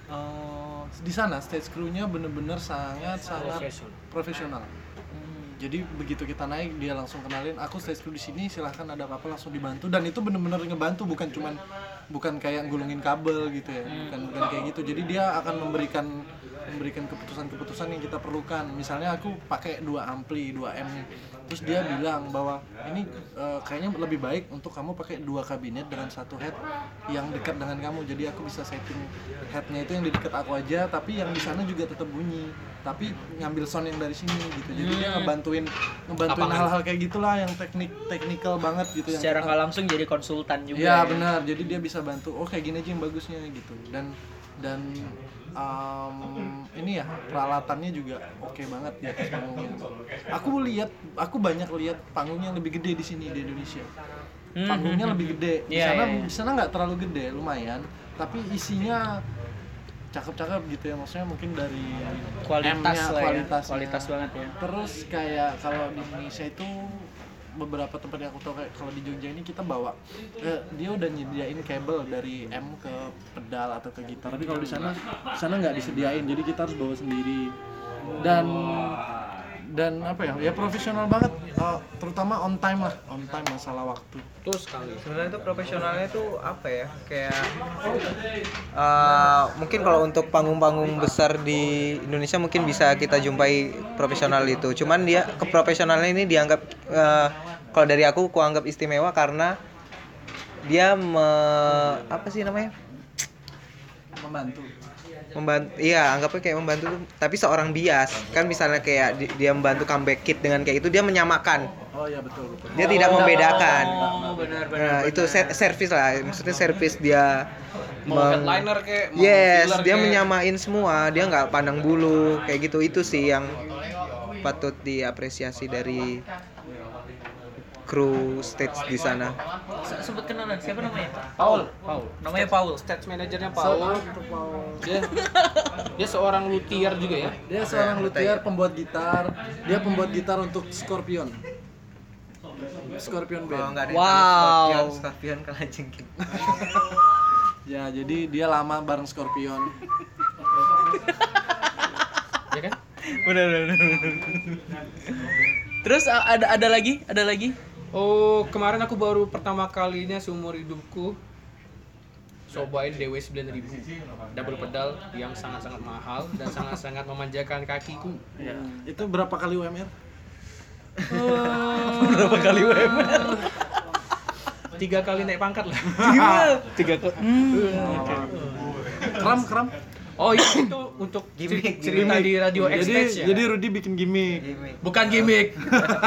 eh, di sana stage crew-nya bener-bener sangat sangat profesional. Hmm. Jadi begitu kita naik dia langsung kenalin aku stage crew di sini silahkan ada apa-apa langsung dibantu dan itu bener-bener ngebantu bukan cuman bukan kayak gulungin kabel gitu ya. Bukan bukan kayak gitu. Jadi dia akan memberikan memberikan keputusan-keputusan yang kita perlukan. Misalnya aku pakai dua ampli 2 m terus dia bilang bahwa ini eh, kayaknya lebih baik untuk kamu pakai dua kabinet dengan satu head yang dekat dengan kamu jadi aku bisa setting headnya itu yang di dekat aku aja tapi yang di sana juga tetap bunyi tapi ngambil sound yang dari sini gitu jadi dia ngebantuin ngebantuin hal-hal kayak gitulah yang teknik teknikal banget gitu secara nggak langsung jadi konsultan juga Iya ya. benar. Jadi dia bisa bantu. Oh kayak gini aja yang bagusnya gitu. Dan dan um, ini ya peralatannya juga oke banget di atas panggungnya. Aku lihat, aku banyak lihat panggung yang lebih gede di sini di Indonesia. Hmm, Panggungnya hmm, lebih gede. Di Iya, sana iya, iya. di sana nggak terlalu gede, lumayan. Tapi isinya cakep-cakep gitu ya. Maksudnya mungkin dari kualitas M-nya, lah ya kualitasnya. kualitas banget ya Terus kayak kalau di Indonesia itu beberapa tempat yang aku tahu kayak kalau di Jogja ini kita bawa eh, dia udah nyediain kabel dari M ke pedal atau ke gitar. Tapi kalau di sana sana nggak disediain jadi kita harus bawa sendiri. Dan dan apa ya? Ya profesional banget. Eh, terutama on time lah. On time masalah waktu. Betul sekali. sebenarnya itu profesionalnya itu apa ya? Kayak eh, mungkin kalau untuk panggung-panggung besar di Indonesia mungkin bisa kita jumpai profesional itu. Cuman dia keprofesionalnya ini dianggap eh, kalau dari aku aku anggap istimewa karena dia me, apa sih namanya? Membantu membantu iya anggapnya kayak membantu tuh, tapi seorang bias. Kan misalnya kayak di- dia membantu comeback kit dengan kayak itu dia menyamakan. Oh ya betul betul. Dia tidak membedakan. oh benar benar Nah, itu ser- service lah, maksudnya service dia Mau meng- headliner kayak mau Yes, dia kayak. menyamain semua, dia nggak pandang bulu kayak gitu. Itu sih yang patut diapresiasi dari kru stage di sana. Se- sebut kenalan siapa namanya Paul. Paul namanya Paul Stage manajernya Paul. Dia dia seorang luthier juga ya. dia seorang luthier pembuat gitar dia pembuat gitar untuk Scorpion Scorpion Band nggak ada Wow. Scorpion, Scorpion kalah jengking. Ya, jadi dia lama bareng Scorpion. Ya kan? benar benar benar. terus ada ada lagi ada lagi Oh, kemarin aku baru pertama kalinya seumur hidupku cobain DW 9000 double pedal yang sangat-sangat mahal dan sangat-sangat memanjakan kakiku. Itu berapa kali UMR? berapa kali UMR Tiga kali naik pangkat lah. tiga kali hmm. Kram, kram. Oh iya itu untuk Gimik, cer- cerita di radio Jadi, X ya. jadi Rudy bikin gimmick. bukan gimmick.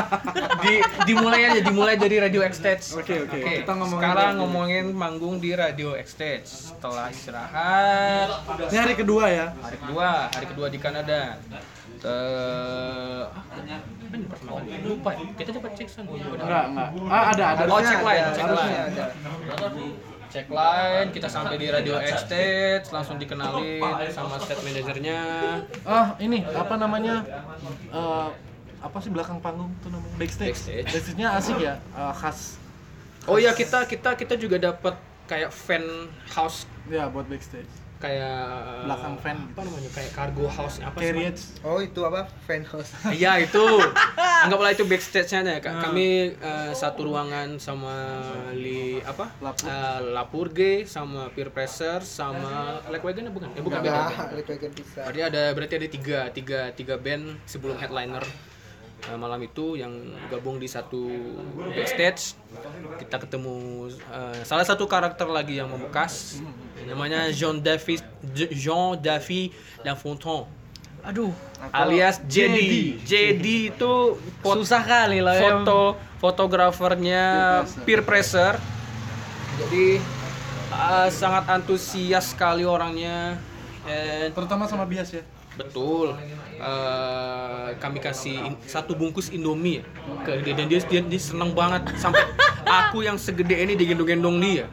<laughs> di, dimulai aja dimulai dari radio X Oke, oke. Kita ngomongin Sekarang radio. ngomongin manggung di radio X Setelah istirahat Ini hari kedua ya. hari kedua hari kedua di Kanada eh pertama kali? lupa kita coba cek sana Enggak, enggak. Ah, ada, ada. oh cek lain cek lain ada. Cek line kita sampai di radio Estate langsung dikenalin sama stage manajernya Ah, ini apa namanya? Eh, apa sih belakang panggung tuh namanya? Backstage. Backstage. Backstage-nya asik ya, eh, khas. oh ya kita kita kita juga dapat kayak fan house Ya, buat backstage. Kayak Belakang fan apa namanya kayak cargo house apa sih. Oh itu apa? Fan house. <laughs> Iya itu, <laughs> anggaplah itu backstage-nya ya. Ka- Kami eh, satu ruangan sama li apa? Lapur. Eh, Lapurge sama Peer Pressure sama Black Wagon bukan? Ya bukan. beda. Berarti ada berarti ada tiga tiga tiga band sebelum headliner eh, malam itu yang gabung di satu backstage. Kita ketemu eh, salah satu karakter lagi yang membekas namanya Jean David Jean David Lafontaine Aduh, alias JD. JD itu pot- susah kali lah ya. foto fotografernya peer pressure. Jadi uh, sangat antusias sekali orangnya. And Terutama sama bias ya. Betul. Uh, kami kasih in- satu bungkus Indomie ya ke dia dan dia, dia, dia seneng banget sampai aku yang segede ini digendong-gendong dia.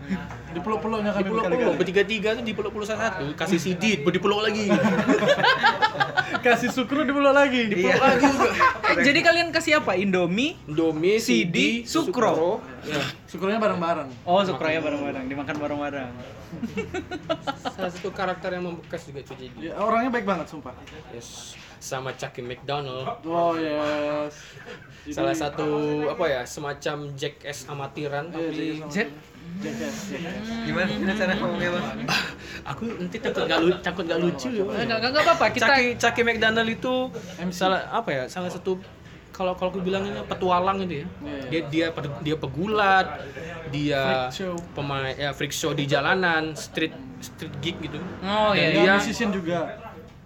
Di pulau-pulaunya Di kami peluk-peluk berkali-kali. bertiga-tiga tuh di peluk-peluk satu kasih CD dipeluk lagi. <laughs> Kasih sukru di pulau lagi. Dipeluk lagi juga. <laughs> Jadi kalian kasih apa? Indomie? Indomie, CD, CD, Sukro. Ya. Sukrunya bareng-bareng. Oh, sukraya bareng-bareng, dimakan bareng-bareng. <laughs> Salah satu karakter yang membekas juga cuy jadi. Ya, orangnya baik banget sumpah. Yes. Sama Chucky McDonald. Oh yes. Jadi- <laughs> Salah satu apa ya semacam jackass amatiran Iya, tapi Jackass Jet. Jackass, Jackass. Gimana? Gimana cara ngomongnya bang? <laughs> aku nanti takut gak lucu, takut gak lucu ya. Enggak enggak apa-apa, kita Chucky, Chucky McDonald itu salah apa ya? Salah satu kalau kalau aku bilang ini petualang gitu ya. Iya, Dia dia dia pegulat, dia pemain ya freak show di jalanan, street street gig gitu. Oh Dan iya. Dia dia- musician juga.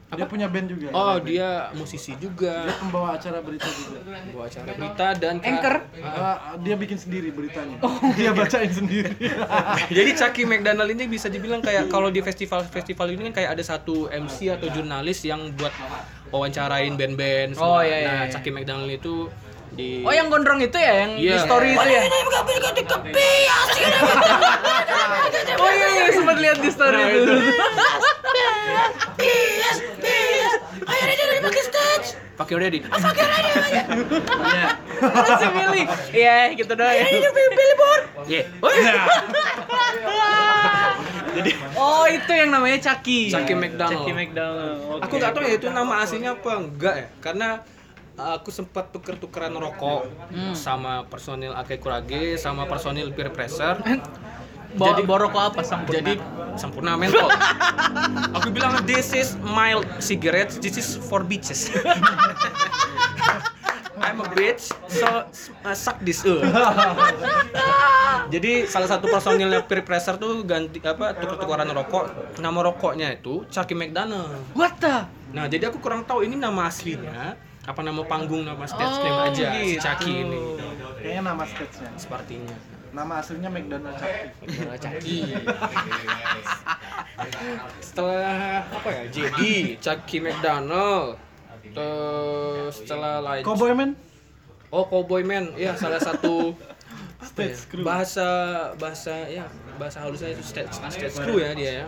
Dia punya band juga. Oh, dia musisi juga, Dia pembawa acara berita juga. bawa acara berita dan Anchor? Ah, dia bikin sendiri beritanya. <laughs> Dia bacain sendiri. <laughs> Jadi Chucky McDonald ini bisa dibilang kayak kalau di festival-festival ini kan kayak ada satu MC atau jurnalis yang buat wawancarain band-band. Oh, iya, iya, Nah, iya. Chucky McDonald itu di Oh, yang gondrong itu ya yang di Iya. story itu ya? Oh iya, iya sempat lihat di story Nah, itu. pakai ready. Terus si Billy. Iya, gitu doang. ya. Yeah. Oh, itu yang namanya Chucky. Chucky McDonald. Chucky McDonald. Oke. Aku nggak tahu ya itu nama aslinya apa enggak ya. Karena aku sempat tuker-tukeran rokok sama personil Ake Kurage sama personil Peer Pressure. Bawa, Jadi- rokok apa sampurna? Jadi sempurna mentol. Aku bilang this is mild cigarettes, this is for bitches. <laughs> I'm a bitch, so uh, suck this. Uh. <laughs> Jadi salah satu personilnya peer pressure tuh ganti apa tukar-tukaran rokok. Nama rokoknya itu Chucky McDonald. What the? Nah, jadi aku kurang tahu ini nama aslinya apa nama panggung nama stage name Oh, aja si gitu. Chucky ini. Kayaknya nama stage-nya. Sepertinya. Nama aslinya McDonald Chucky. Saudara Chucky. Setelah apa ya? JD, Chucky McDonald. Terus setelah lain. Cowboy Man? Oh, Cowboy Man. Ya, salah satu <laughs> ya? Stage crew. Bahasa bahasa ya, bahasa halusnya itu stage stage crew ya dia ya.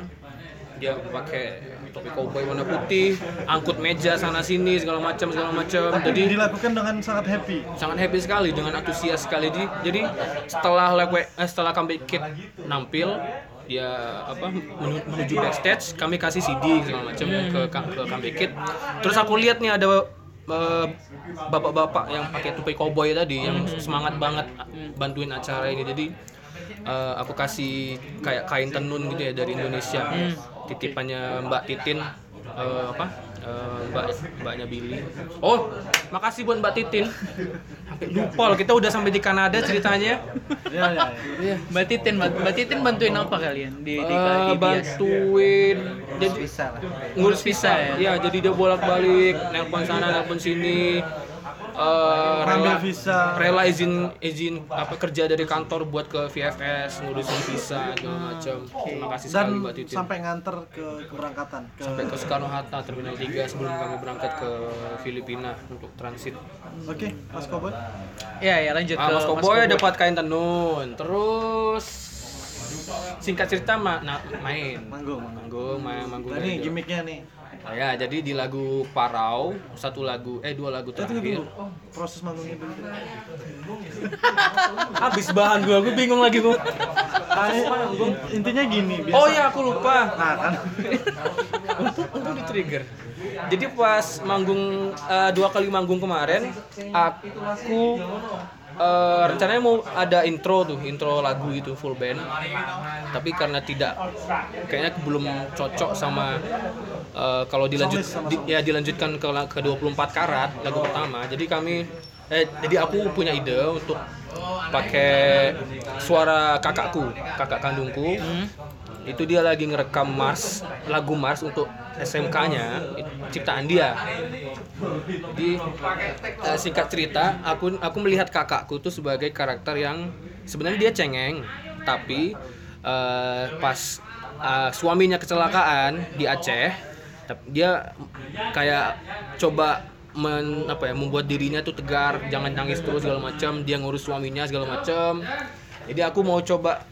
Dia pakai topi cowboy warna putih, angkut meja sana sini segala macam segala macam. Jadi dilakukan dengan sangat happy. sangat happy sekali dengan antusias sekali. Jadi, jadi setelah Lewe, eh, setelah comeback kid nampil dia apa menu- menuju backstage kami kasih CD segala macam ya, ke ke comeback kid terus aku lihat nih ada eh, bapak-bapak yang pakai topi cowboy tadi yang semangat banget bantuin acara ini. Jadi eh, aku kasih kayak kain tenun gitu ya dari Indonesia titipannya Mbak Titin eh, apa eh, Mbak Mbaknya Billy oh makasih buat Mbak Titin Sampai lupa loh kita udah sampai di Kanada ceritanya Ya ya. ya. Mbak Titin, Mbak, Mbak Titin bantuin apa kalian di di, di bias? bantuin jadi ngurus visa ya? ya jadi dia bolak-balik nelpon sana nelpon sini Eh, rela visa. rela izin izin apa kerja dari kantor buat ke VFS ngurusin visa segala macam terima kasih sekali Mbak Titin sampai nganter ke keberangkatan ke sampai ke Soekarno Hatta Terminal 3 sebelum kami berangkat ke Filipina untuk transit. Oke, Mas Cowboy. Ya, ya lanjut Ah, ke Mas Koboy dapat kain tenun. Terus singkat cerita ma na- main Manggung. manggung main manggung Nah, jauh. gimmicknya nih. Oh ya jadi di lagu Parau satu lagu eh dua lagu terakhir dulu. Proses manggungnya dulu. <laughs> habis bahan gua gua bingung lagi gua intinya gini. biasa- oh ya aku lupa Nah, kan. <laughs> untung di trigger jadi pas manggung eh, dua kali manggung kemarin aku eh, rencananya mau ada intro tuh intro lagu itu full band. Tapi karena tidak kayaknya belum cocok sama eh, kalau dilanjut di- ya dilanjutkan ke ke 24 karat lagu pertama. Jadi kami eh, jadi aku punya ide untuk pakai suara kakakku kakak kandungku. Itu dia lagi ngerekam Mars lagu Mars untuk SMK-nya ciptaan dia. Jadi eh, singkat cerita aku aku melihat kakakku tuh sebagai karakter yang sebenarnya dia cengeng tapi eh, pas eh, suaminya kecelakaan di Aceh dia kayak coba men, apa ya membuat dirinya tuh tegar jangan nangis terus segala macam dia ngurus suaminya segala macam. Jadi aku mau coba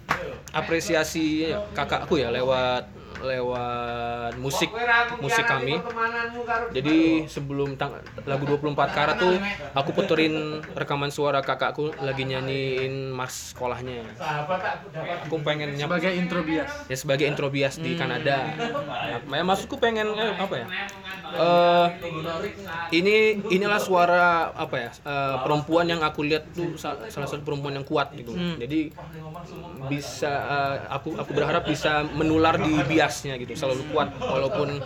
apresiasi kakakku ya lewat lewat musik musik kami jadi sebelum tang- lagu 24 karat tuh aku puterin rekaman suara kakakku lagi nyanyiin mas sekolahnya aku pengen nyap Sebagai intro bias. ya sebagai intro bias di Kanada. Nah, maksudku pengen eh, apa ya? Eh, ini inilah suara apa ya? eh, perempuan yang aku lihat tuh sa- salah satu perempuan yang kuat gitu. Jadi bisa eh, aku aku berharap bisa menular di biasnya gitu, selalu kuat walaupun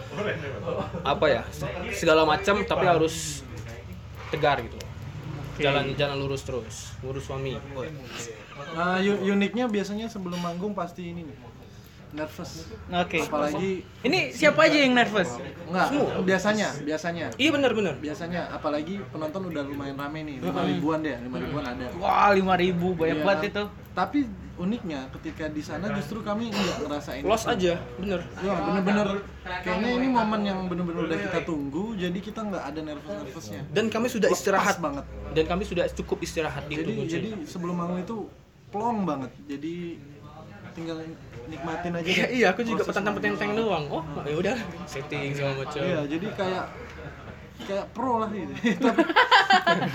apa ya? segala macam tapi harus tegar gitu. Jalan jalan lurus terus, ngurus suami. Nah, uniknya biasanya sebelum manggung pasti ini nih. Nervous. Oke. Apalagi Ini siapa aja yang nervous? enggak, biasanya, biasanya. Iya benar benar. Biasanya apalagi penonton udah lumayan rame nih, 5 ribuan deh, 5 ribuan ada. Wah, 5000 banyak Iya. banget itu. Tapi uniknya ketika di sana justru kami nggak ngerasain Los aja, bener. Ya bener-bener. kayaknya ini momen yang bener-bener udah kita tunggu jadi kita nggak ada nervous-nervousnya. Dan kami sudah Pas istirahat. banget. Dan kami sudah cukup istirahat itu jadi jadi sebelum manggung itu plong banget. Jadi tinggal nikmatin aja iya, iya aku juga petenteng doang. Oh ya udah setting segala macam. Iya jadi kayak kayak pro lah gitu <laughs>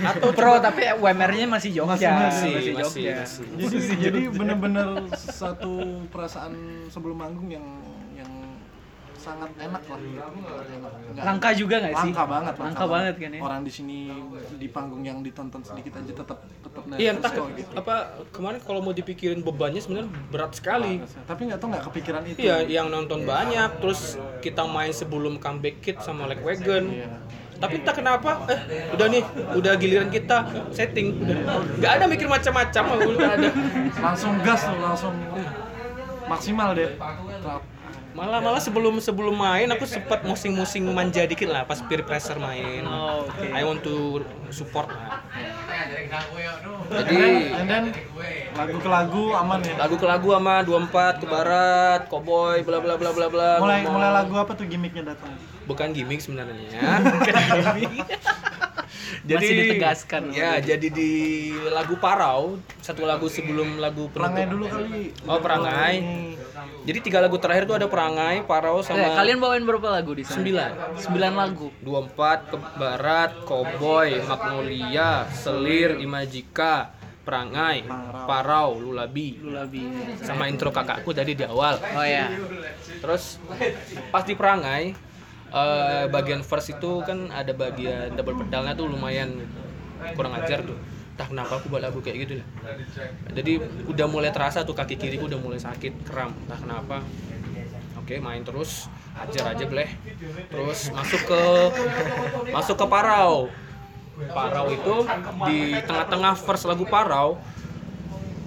Atau pro tapi UMR-nya masih Jogja. Masih, masih, masih, Jogja. masih. jadi jadi bener-bener satu perasaan sebelum manggung yang yang sangat enak lah gitu. Nggak- Langka juga nggak sih? langka banget Langka banget kan ya. orang di sini di panggung yang ditonton sedikit aja tetap tetap iya entah kok gitu apa kemarin kalau mau dipikirin bebannya sebenarnya berat sekali tapi nggak tahu nggak kepikiran itu iya yang nonton banyak terus kita main sebelum comeback kid sama like wagon tapi entah kenapa eh udah nih udah giliran kita setting udah. Nggak ada mikir macam-macam ada. Langsung gas langsung maksimal deh malah malah sebelum sebelum main aku sempat musing-musing manja dikit lah pas peer pressure main. Oh, oke. I want to support lah. Jadi and then lagu ke lagu aman ya? Lagu ke lagu sama 24 ke barat cowboy bla bla bla bla bla. Mulai ngomong. mulai lagu apa tuh gimmicknya datang? Bukan gimmick sebenarnya <laughs> <laughs> <laughs> Masih ditegaskan. ya jadi di lagu parau satu lagu sebelum lagu perangai dulu kali oh perangai jadi tiga lagu terakhir tuh ada perangai parau Eh, sama kalian bawain berapa lagu di sana? Sembilan. Sembilan lagu. 24 ke barat, Cowboy, Magnolia, Selir, Imajika, Perangai, Parau, Lulabi. Lulabi. Sama intro kakakku tadi di awal. Oh ya. Terus pas di Perangai eh, bagian first itu kan ada bagian double pedalnya tuh lumayan kurang ajar tuh. Entah kenapa aku buat lagu kayak gitu lah. Jadi udah mulai terasa tuh kaki kiriku udah mulai sakit, kram. Entah kenapa. Oke, main terus, ajar aja bleh. Terus masuk ke masuk ke Parau. Parau itu di tengah-tengah first lagu Parau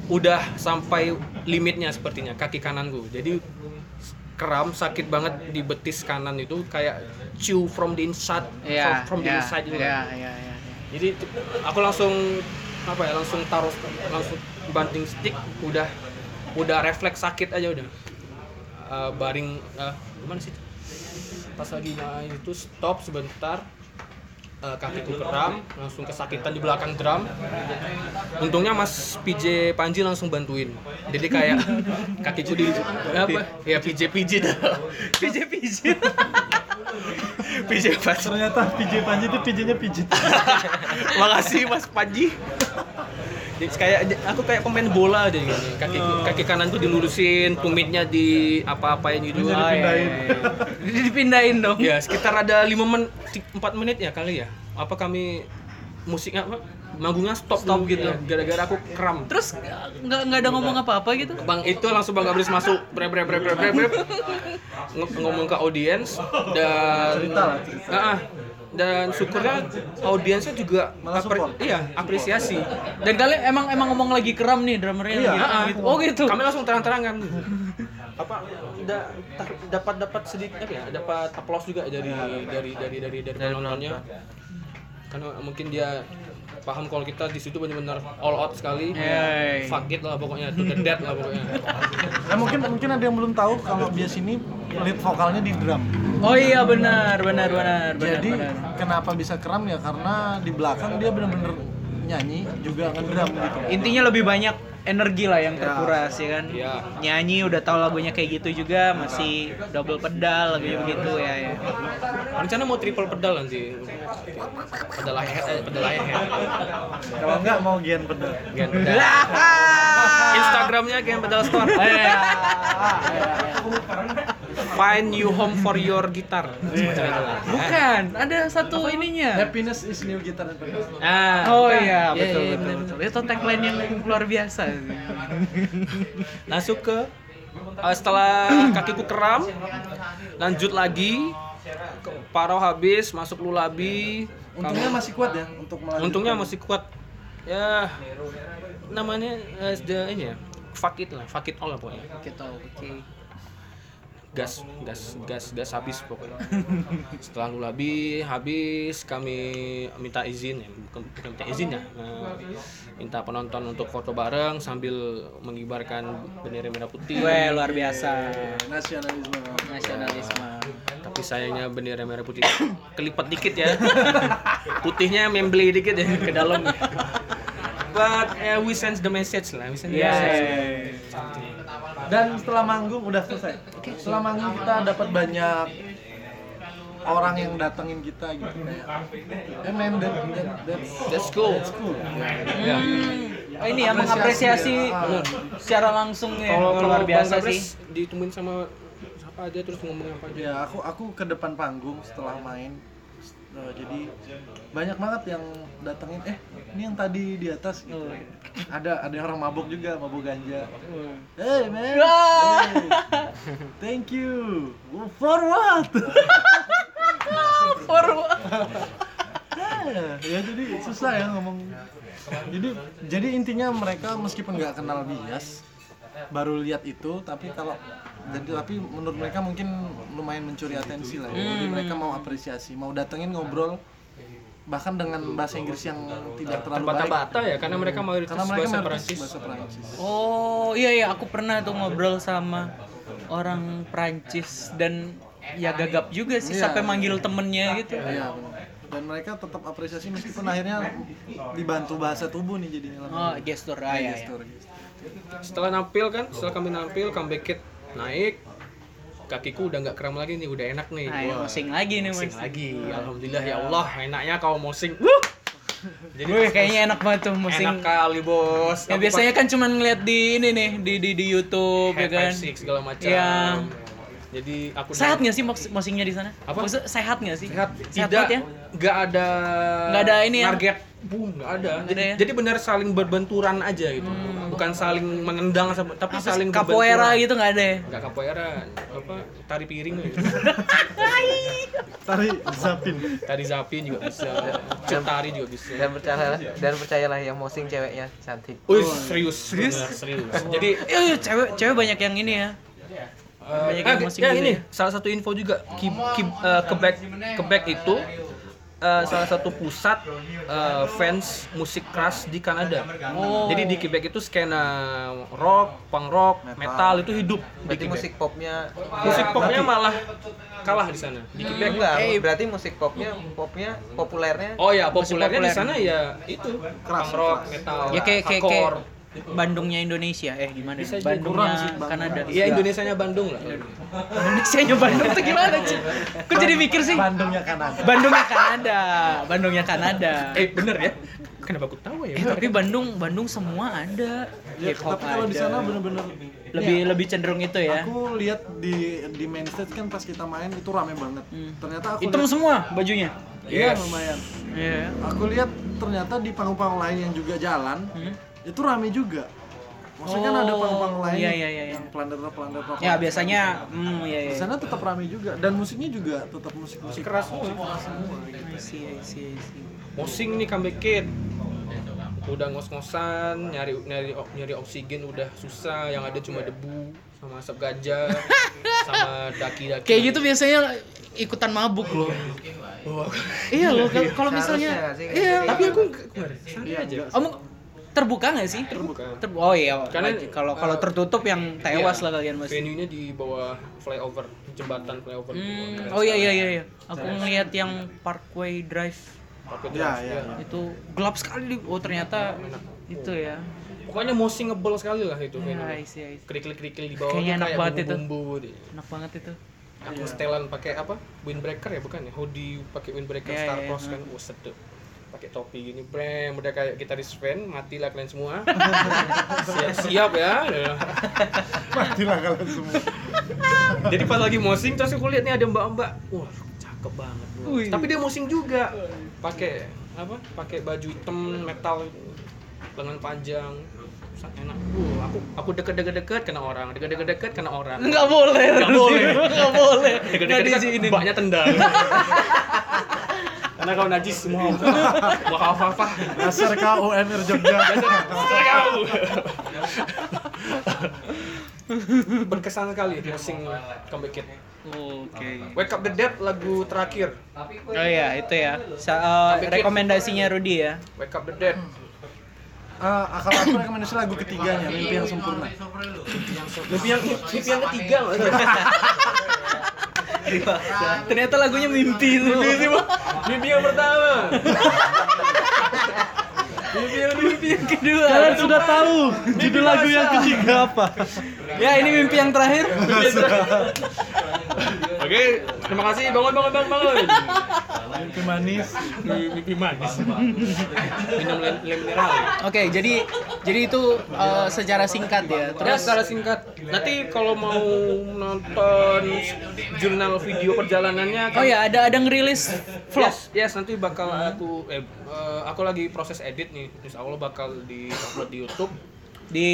udah sampai limitnya sepertinya kaki kananku. Jadi kram sakit banget di betis kanan itu kayak chew from the inside Iya. from, from the iya, inside gitu. Iya, iya, iya. Jadi aku langsung apa ya langsung taruh langsung banting stick udah udah refleks sakit aja udah Eh, baring eh, gimana sih pas lagi main itu stop sebentar eh, kakiku kram langsung kesakitan di belakang drum untungnya mas PJ Panji langsung bantuin jadi kayak <laughs> kakiku di apa ya PJ PJ dah PJ PJ. PJ pas. Ternyata PJ Panji itu PJ-nya pijit. <laughs> Makasih Mas Panji. <laughs> Jadi kayak aku kayak pemain bola aja gini. Kaki kaki kanan tuh dilurusin, tumitnya di apa-apain gitu. Oh, iya, iya. Jadi <laughs> dipindahin dong. Ya, sekitar ada 5 menit 4 menit ya kali ya. Apa kami musiknya apa? Manggungnya stop, Stop dulu gitu. ya, gara-gara aku kram. Terus nggak nggak ada ngomong apa-apa gitu? Bang itu langsung Bang Gabris masuk bre bre bre bre bre, bre. Ng- ngomong ke audiens dan Cerita lah, Ah, ah. Dan syukurnya audiensnya juga Malah apre- support. iya apresiasi Dan kalian emang emang ngomong lagi keram nih drummernya Iya. lagi. Ah, gitu. Oh gitu. kami langsung terang-terangan <laughs> apa da- ta- dapat dapat sedikit apa ya dapat aplaus juga dari dari dari dari dari penontonnya karena mungkin dia paham kalau kita di situ benar-benar all out sekali Yeay. fuck it lah pokoknya to the death lah pokoknya Nah, mungkin mungkin ada yang belum tahu kalau bias ini lead vokalnya di drum. Oh iya benar benar benar benar. Jadi benar. kenapa bisa kram ya karena di belakang dia bener-bener nyanyi juga ngedrum gitu. intinya lebih banyak energi lah yang Ya. terkuras ya kan. Iya. Nyanyi udah tahu lagunya kayak gitu juga masih double pedal lagunya begitu ya ya. rencana mau triple pedal nanti pedal leher eh, pedal leher Kalau enggak mau gian pedal. Gen pedal Instagramnya Gen pedal store <laughs> Iya. find new home for your guitar lah Bukan, ada satu ininya. Happiness is new guitar ah Oh bukan. iya, Iya, betul iya, betul bener. betul. Itu tagline yang luar biasa. <laughs> masuk ke eh, setelah kakiku kram lanjut lagi paro habis masuk lulabi Untungnya masih kuat ya untuk melanjutkan. untungnya masih kuat ya namanya the- ini ya fuck it lah fuck it all lah pokoknya oke. Gas gas gas gas habis pokoknya setelah lulabi habis kami minta izin ya bukan, bukan minta izin ya eh, minta penonton untuk foto bareng sambil mengibarkan bendera merah putih Weh, luar biasa. nasionalisme. Nasionalisme. tapi sayangnya bendera merah putih <coughs> kelipat dikit ya <laughs> putihnya membeli dikit ya ke dalam but eh, we sense the message lah we sense the Iya. message Dan setelah manggung udah selesai. Setelah manggung kita dapat banyak orang yang datengin kita gitu kayak eh man that, that, that's, that's cool that's cool ya Oh, ini ya mengapresiasi Bener. secara langsung ya. kalau luar biasa Bang sih. Ditungguin sama siapa aja terus ngomong apa aja ya aku aku ke depan panggung setelah main Eh, jadi banyak banget yang datengin eh ini yang tadi di atas gitu. ada ada orang mabuk juga mabuk ganja. Hey man. Hey, thank you. For what? <laughs> Eh, <laughs> ya jadi susah ya ngomong. Jadi jadi intinya mereka meskipun nggak kenal bias baru lihat itu tapi kalau jadi tapi menurut mereka mungkin lumayan mencuri atensi lah ya. jadi mereka mau apresiasi mau datengin ngobrol bahkan dengan bahasa Inggris yang tidak terlalu baik terbata-bata ya karena mereka mayoritas karena mereka bahasa Perancis bahasa Perancis Oh iya iya aku pernah tuh ngobrol sama orang Prancis dan ya gagap juga sih Iya. sampai manggil temennya gitu. Iya, benar. dan mereka tetap apresiasi meskipun akhirnya dibantu bahasa tubuh nih jadinya Oh gestur ah, ya, ya. gestur, gestur. setelah nampil kan setelah kami nampil comeback kit naik kakiku udah nggak kram lagi nih udah enak nih Nah, ya, Wah, mosing lagi nih mosing mas. lagi alhamdulillah ya Allah enaknya kau mosing Wuh! jadi Wih, kayaknya enak banget tuh mosing. enak kali bos Ya Aku biasanya kan cuman ngeliat di ini nih di di, di YouTube ya kan. Segala macam Iya. Jadi aku Sehat nggak sih mosingnya di sana? Apa? Maksud, sehat nggak sih? sehat Sehat tidak ya? nggak ada Nggak ada ini ya? target boom nggak ada Nggak jadi, ada ya? jadi benar saling berbenturan aja gitu bukan saling menendang sama- tapi saling Capoeira berbenturan. gitu nggak ada ya? nggak capoeira apa tari piring gitu. <laughs> tari zapin tari zapin juga bisa cut tari juga bisa Dan percayalah dan percayalah yang mosing ceweknya cantik. Wih, serius serius serius jadi Iya, iya, cewek cewek banyak yang ini ya. Banyak ah, yang mosing ya gini ini ya. salah satu info juga Ki- Ki- eh, Quebec Quebec itu eh, salah satu pusat eh, fans musik keras di Kanada. Oh. Jadi di Quebec itu skena rock, punk rock, metal, itu hidup di Berarti Quebec. musik popnya Musik popnya malah kalah di sana. Di Quebec enggak, Eh, berarti musik popnya popnya populernya Oh ya, Musik populernya di sana ya itu punk rock, metal, Ya kayak kayak kayak. Bandungnya Indonesia eh gimana? Bisa ya? Bandungnya sih, Bang. Kanada. Iya Indonesianya Bandung lah. Indonesia Bandung tuh gimana sih? Kok jadi mikir sih? Bandungnya Kanada Bandungnya Kanada, Bandungnya Kanada. Eh bener ya? Kenapa aku tahu ya? Eh tapi Bandung Bandung semua ada. ya, Hip hop tapi kalau di sana bener-bener lebih ya, lebih cenderung itu ya. aku lihat di di main stage kan pas kita main itu rame banget ternyata aku Hitam semua bajunya. iya Yes. lumayan Iya. aku lihat ternyata di panggung-panggung lain yang juga jalan Hmm. Itu rame juga maksudnya kan ada Oh, panggung-panggung lain iya, iya, iya, yang planet rock planet rock Ya biasanya hmm iya di iya. sana tetap rame juga dan musiknya juga tetap musik musik keras musik keras semua see. Mosing nih comeback kid. Udah ngos-ngosan, nyari nyari nyari oksigen udah susah, yang ada cuma debu sama asap ganja <laughs> sama daki-daki. Kayak gitu biasanya ikutan mabuk loh. iya loh kalau- kalau misalnya iya Tapi aku kemarin santai Iya, aja. Kamu terbuka nggak sih? Terbuka. Ter- oh iya. Karena, kalau kalau uh, tertutup yang tewas Iya, lah kalian mas. Venue-nya di bawah flyover, jembatan flyover. Hmm, oh iya iya iya. iya. Aku ngeliat yang Parkway Drive Parkway ya Drive, ya, iya. ya. itu gelap sekali. di- Oh ternyata itu ya. Pokoknya mosing ngebel sekali lah itu Ya, venue. I see, I see. Kerikil-kerikil di bawah Kayaknya enak kayak banget itu. bumbu-bumbu. deh. Enak banget itu. Aku setelan pakai apa? Windbreaker ya bukan ya? Hoodie pakai windbreaker Iya, Star iya, Cross iya. kan. Wah, sedep. Pakai topi gini, brem, udah kayak gitaris band, matilah kalian semua. <laughs> Siap-siap ya. matilah kalian semua Jadi pas lagi mosing terus aku lihat nih ada mbak-mbak. Wah, cakep banget. Wih. Tapi dia mosing juga. Pakai apa? Pakai baju hitam metal lengan panjang. Sangat enak. Uh, aku aku deket-deket-deket kena orang, deket-deket-deket kena orang. Enggak boleh. Nggak boleh. Enggak boleh. Enggak Deket-deket mbaknya tendang. <laughs> Karena kau najis semua. <laughs> Wah apa-apa. dasar KUNR Jogja <laughs> Dasar kau. Berkesan sekali mosing comeback kid. Oke. Wake Up the Dead lagu terakhir. Oh iya, itu ya. Sa- eh, rekomendasinya Rudi ya. Wake Up the Dead. Eh, kalau aku rekomendasi lagu ketiganya mimpi yang sempurna Mimpi yang mimpi yang ketiga <laughs> <laughs> Ternyata lagunya mimpi itu. Mimpi yang pertama. mimpi yang mimpi yang kedua. kalian sudah tahu judul lagu yang ketiga apa Ya, ini mimpi yang terakhir. Oke, terima kasih bangun bangun bangun bangun. Mimpi manis Mimpi manis. Minum lem mineral. Oke, jadi jadi itu eh, secara singkat ya. Terus Terus secara singkat, nanti kalau mau nonton jurnal video perjalanannya Oh ya, ada ada ngerilis vlog. Yes, yes nanti bakal aku eh, eh, aku lagi proses edit nih. Insya Allah bakal di upload di YouTube. Di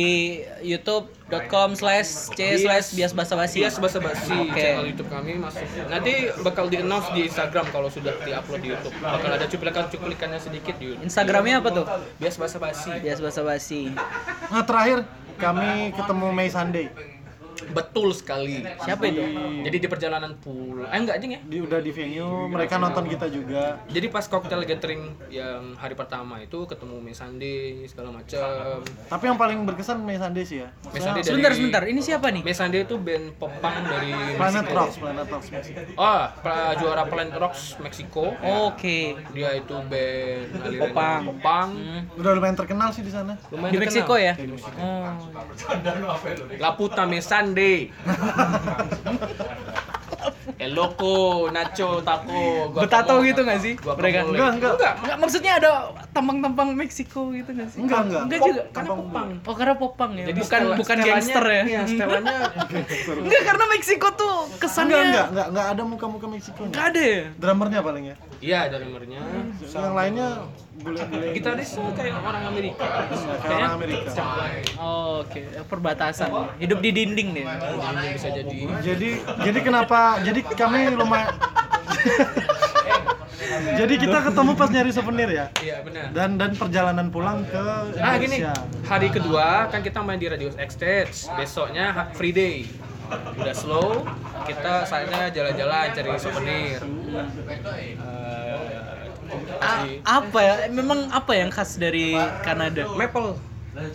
youtube.com slash c slash bias basa basi Yes, basa basi Oke. channel YouTube kami masuk. Nanti bakal di announce di Instagram kalau sudah di upload di YouTube. Bakal ada cuplikan-cuplikannya sedikit di YouTube. instagramnya apa tuh Bias basa basi. bias basa basi nah terakhir kami ketemu Mei Sunday Betul sekali. siapa itu Jadi di perjalanan pulang. Eh enggak jeng ya? di udah di venue mereka nonton kita juga Jadi pas cocktail gathering yang hari pertama itu ketemu Miss Sandi segala macam. tapi yang paling berkesan Mei Sunday sih ya Miss Sandi dari sebentar sebentar ini siapa nih Miss Sandi itu band popang dari Planet Meksiko. Rocks Planet Rocks Meksiko. Oh, pra- juara Planet Rocks Meksiko. oke Dia itu band Popang. popang. Hmm. udah lumayan terkenal sih di sana Lumayan di. Meksiko ya oh La puta Sande. <laughs> El loco, Nacho, Taco. Betato guacamole. gitu nggak sih Guacamole. mereka enggak enggak Enggak, Enggak, maksudnya ada tampang-tampang Meksiko gitu nggak sih? enggak enggak Enggak juga. karena popang. Oh, karena popang ya. Jadi bukan setelan- bukan gangster ya. Iya, setelannya <laughs> Enggak, karena Meksiko tuh kesannya enggak enggak enggak enggak ada muka-muka Meksiko Enggak ada ya. drummernya paling ya Iya, drummernya. yang lainnya bule-bule Gitarisnya kayak orang Amerika. Kayak orang Amerika Oh, oke. Perbatasan. Hidup di dinding. Ini bisa jadi jadi jadi kenapa jadi kami lumayan <laughs> jadi kita ketemu pas nyari souvenir ya Iya, benar. dan dan perjalanan pulang ke Nah gini, Indonesia hari kedua kan kita main di Radio X Stage, besoknya free day. Udah slow, kita saatnya jalan-jalan cari souvenir. Jadi, apa ya? Memang apa yang khas dari Kanada? maple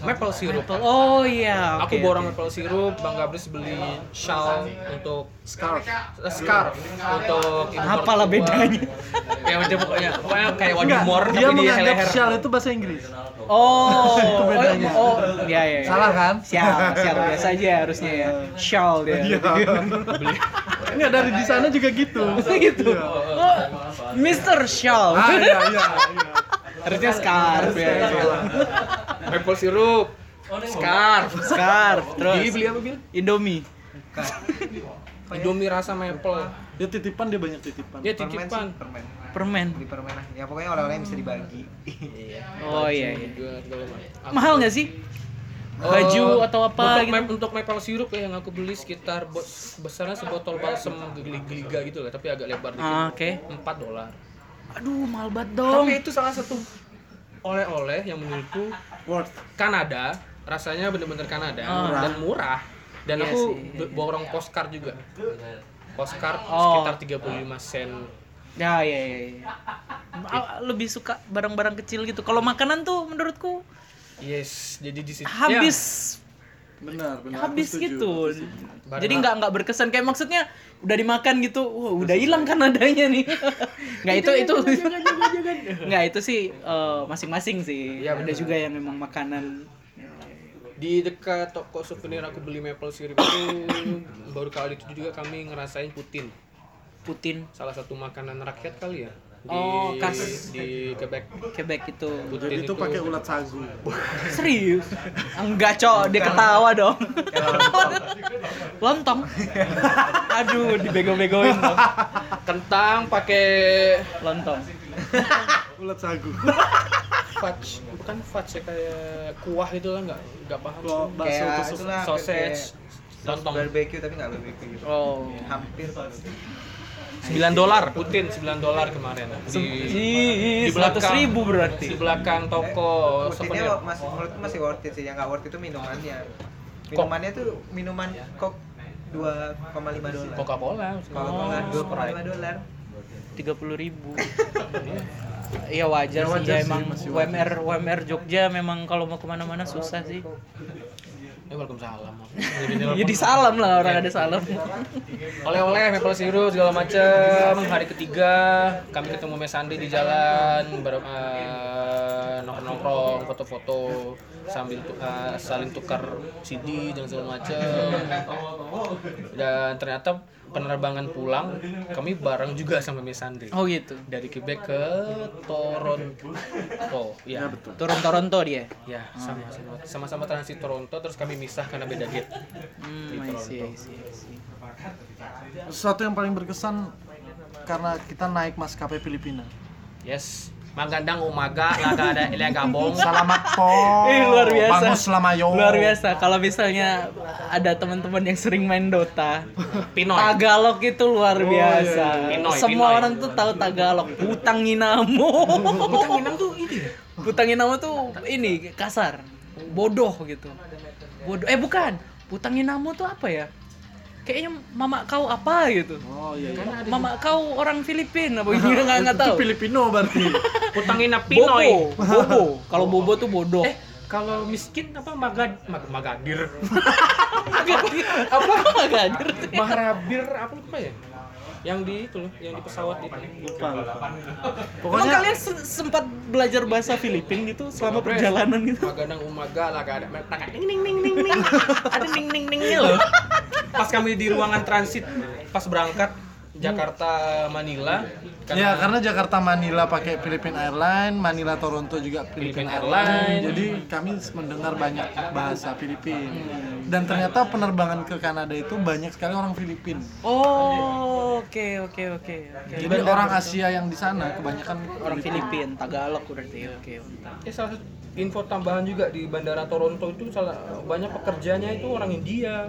maple syrup Oh iya. aku oke, borong oke. maple syrup bang Gabris beli shawl untuk scarf scarf untuk Apalah mertua. bedanya? <laughs> ya udah pokoknya pokoknya kayak wadi mor dia menganggap leher shell itu bahasa Inggris. Oh, Itu bedanya. oh, oh, iya, iya. Salah kan? Sial, sial biasa aja harusnya ya. Shawl dia. Iya. <laughs> Enggak dari di sana juga gitu. <laughs> gitu. Oh, Mr. Shawl. Ah iya iya. iya. Harusnya scarf ya. maple syrup scarf Scarf, terus Jadi beli apa bil Indomie. <laughs> Indomie rasa maple Dia titipan dia banyak titipan. dia Permen titipan sih, permen. Permen. Beli permen lah. Ya pokoknya oleh-oleh yang bisa dibagi. <laughs> Oh iya iya. Mahal nggak sih? Baju Eh, atau apa untuk, gitu? ma- untuk maple syrup ya yang aku beli sekitar bo- besarnya sebotol balsam geliga gitu lah tapi agak lebar dikit Ah, oke. 4 dolar Aduh, mahal banget dong. tapi itu salah satu oleh-oleh yang menurutku Worth. Kanada rasanya bener-bener Kanada Murah. dan murah dan Iya aku be- borong postcard juga postcard Oh. sekitar 35 sen Ya, ya, ya. ya. Ah, Lebih suka barang-barang kecil gitu. Kalau makanan tuh menurutku yes jadi di situ habis Benar, benar. aku habis setuju. gitu. Barang- Jadi nggak nggak berkesan kayak maksudnya udah dimakan gitu, wah udah hilang kan adanya nih. <laughs> Nggak itu itu nggak itu sih eh, masing-masing sih. Iya, ada benar. juga yang memang makanan di dekat toko souvenir aku beli maple syrup itu baru kali itu juga kami ngerasain putin Putin, salah satu makanan rakyat kali ya di Oh, khas. di Quebec Quebec itu. putin Jadi itu pakai ulat sagu. <laughs> Serius? Enggak, Cok. Dia ketawa dong. Lontong. Aduh, dibego-begoin dong. kentang pakai Lontong. Ulat sagu. fudge bukan fudge ya kayak kuah itu lah nggak nggak paham Kok bakso Kayak sausage kayak lontong barbecue tapi nggak barbecue gitu. Oh. Hampir 9 dolar putin 9 dolar kemarin di di belakang 100 ribu berarti. di belakang toko souvenir Putinnya masih menurutku masih worth it sih. Yang nggak worth it itu minumannya. Minumannya tuh minuman kok 2,5 dolar. Coca Cola Coca-Cola Oh, 2,5 dolar. 30 ribu. <laughs> Iya wajar Ya, sih wajar ya sih, emang masih wajar. WMR WMR Jogja memang kalau mau ke mana-mana susah sih. Eh waalaikumsalam. <laughs> Jadi salam lah orang ada salam. oleh-oleh maple syrup segala macam hari ketiga kami ketemu Mes Sandi di jalan ber- eh, nongkrong-nongkrong foto-foto sambil tu- eh, saling tukar CD dan segala macam dan ternyata penerbangan pulang kami bareng juga sama Mes Sandi Oh gitu. dari Quebec ke Toronto oh ya betul Turun Toronto dia. ya sama sama sama-sama transit Toronto terus kami misah karena beda gate Hmm, I see, I see, I see. Sesuatu yang paling berkesan karena kita naik maskapai Filipina. yes Magandang umaga, laga ada Elia Gabong. Selamat po. <laughs> Ih, luar biasa. Bangus lamayo. Luar biasa. Kalau misalnya ada teman-teman yang sering main Dota, Pinoy. Tagalog itu luar biasa. Pinoy, Semua Pinoy. orang tuh tahu Tagalog. Putang inamo. <laughs> Butang Inam tuh ini. Putang inamo tuh ini kasar. Bodoh gitu. Bodoh. Eh bukan. Putang inamo tuh apa ya? Kayaknya mama kau apa gitu. Oh iya. iya. Mama kau orang Filipina apa gimana <laughs> nggak nggak Itu tahu. Filipino berarti. <laughs> Putang Inam Bobo, Pinoy. bobo. Kalau bobo tuh bodoh. Eh, kalau miskin apa magad mag magadir? <laughs> apa magadir? Mahrabir apa lupa ya? Yang di itu loh, yang di pesawat itu. Lupa. lupa. Emang Pokoknya kalian se- sempat belajar bahasa Filipin gitu selama perjalanan gitu? Magandang umaga lah <laughs> ada ding ding ding ding ding. Ada ding ding dingnya loh. Pas kami di ruangan transit pas berangkat Jakarta Manila Ya karena Jakarta Manila pakai Philippine Airline, Manila Toronto juga Philippine Philippine Airline. Airline. Jadi kami mendengar banyak bahasa Filipin. Dan ternyata penerbangan ke Kanada itu banyak sekali orang Filipin. Oh, oke oke oke oke. Jadi orang Asia yang di sana kebanyakan orang Filipin, Tagalog berarti. Oke, mantap. Eh salah satu info tambahan juga di bandara Toronto itu salah banyak pekerjanya itu orang India,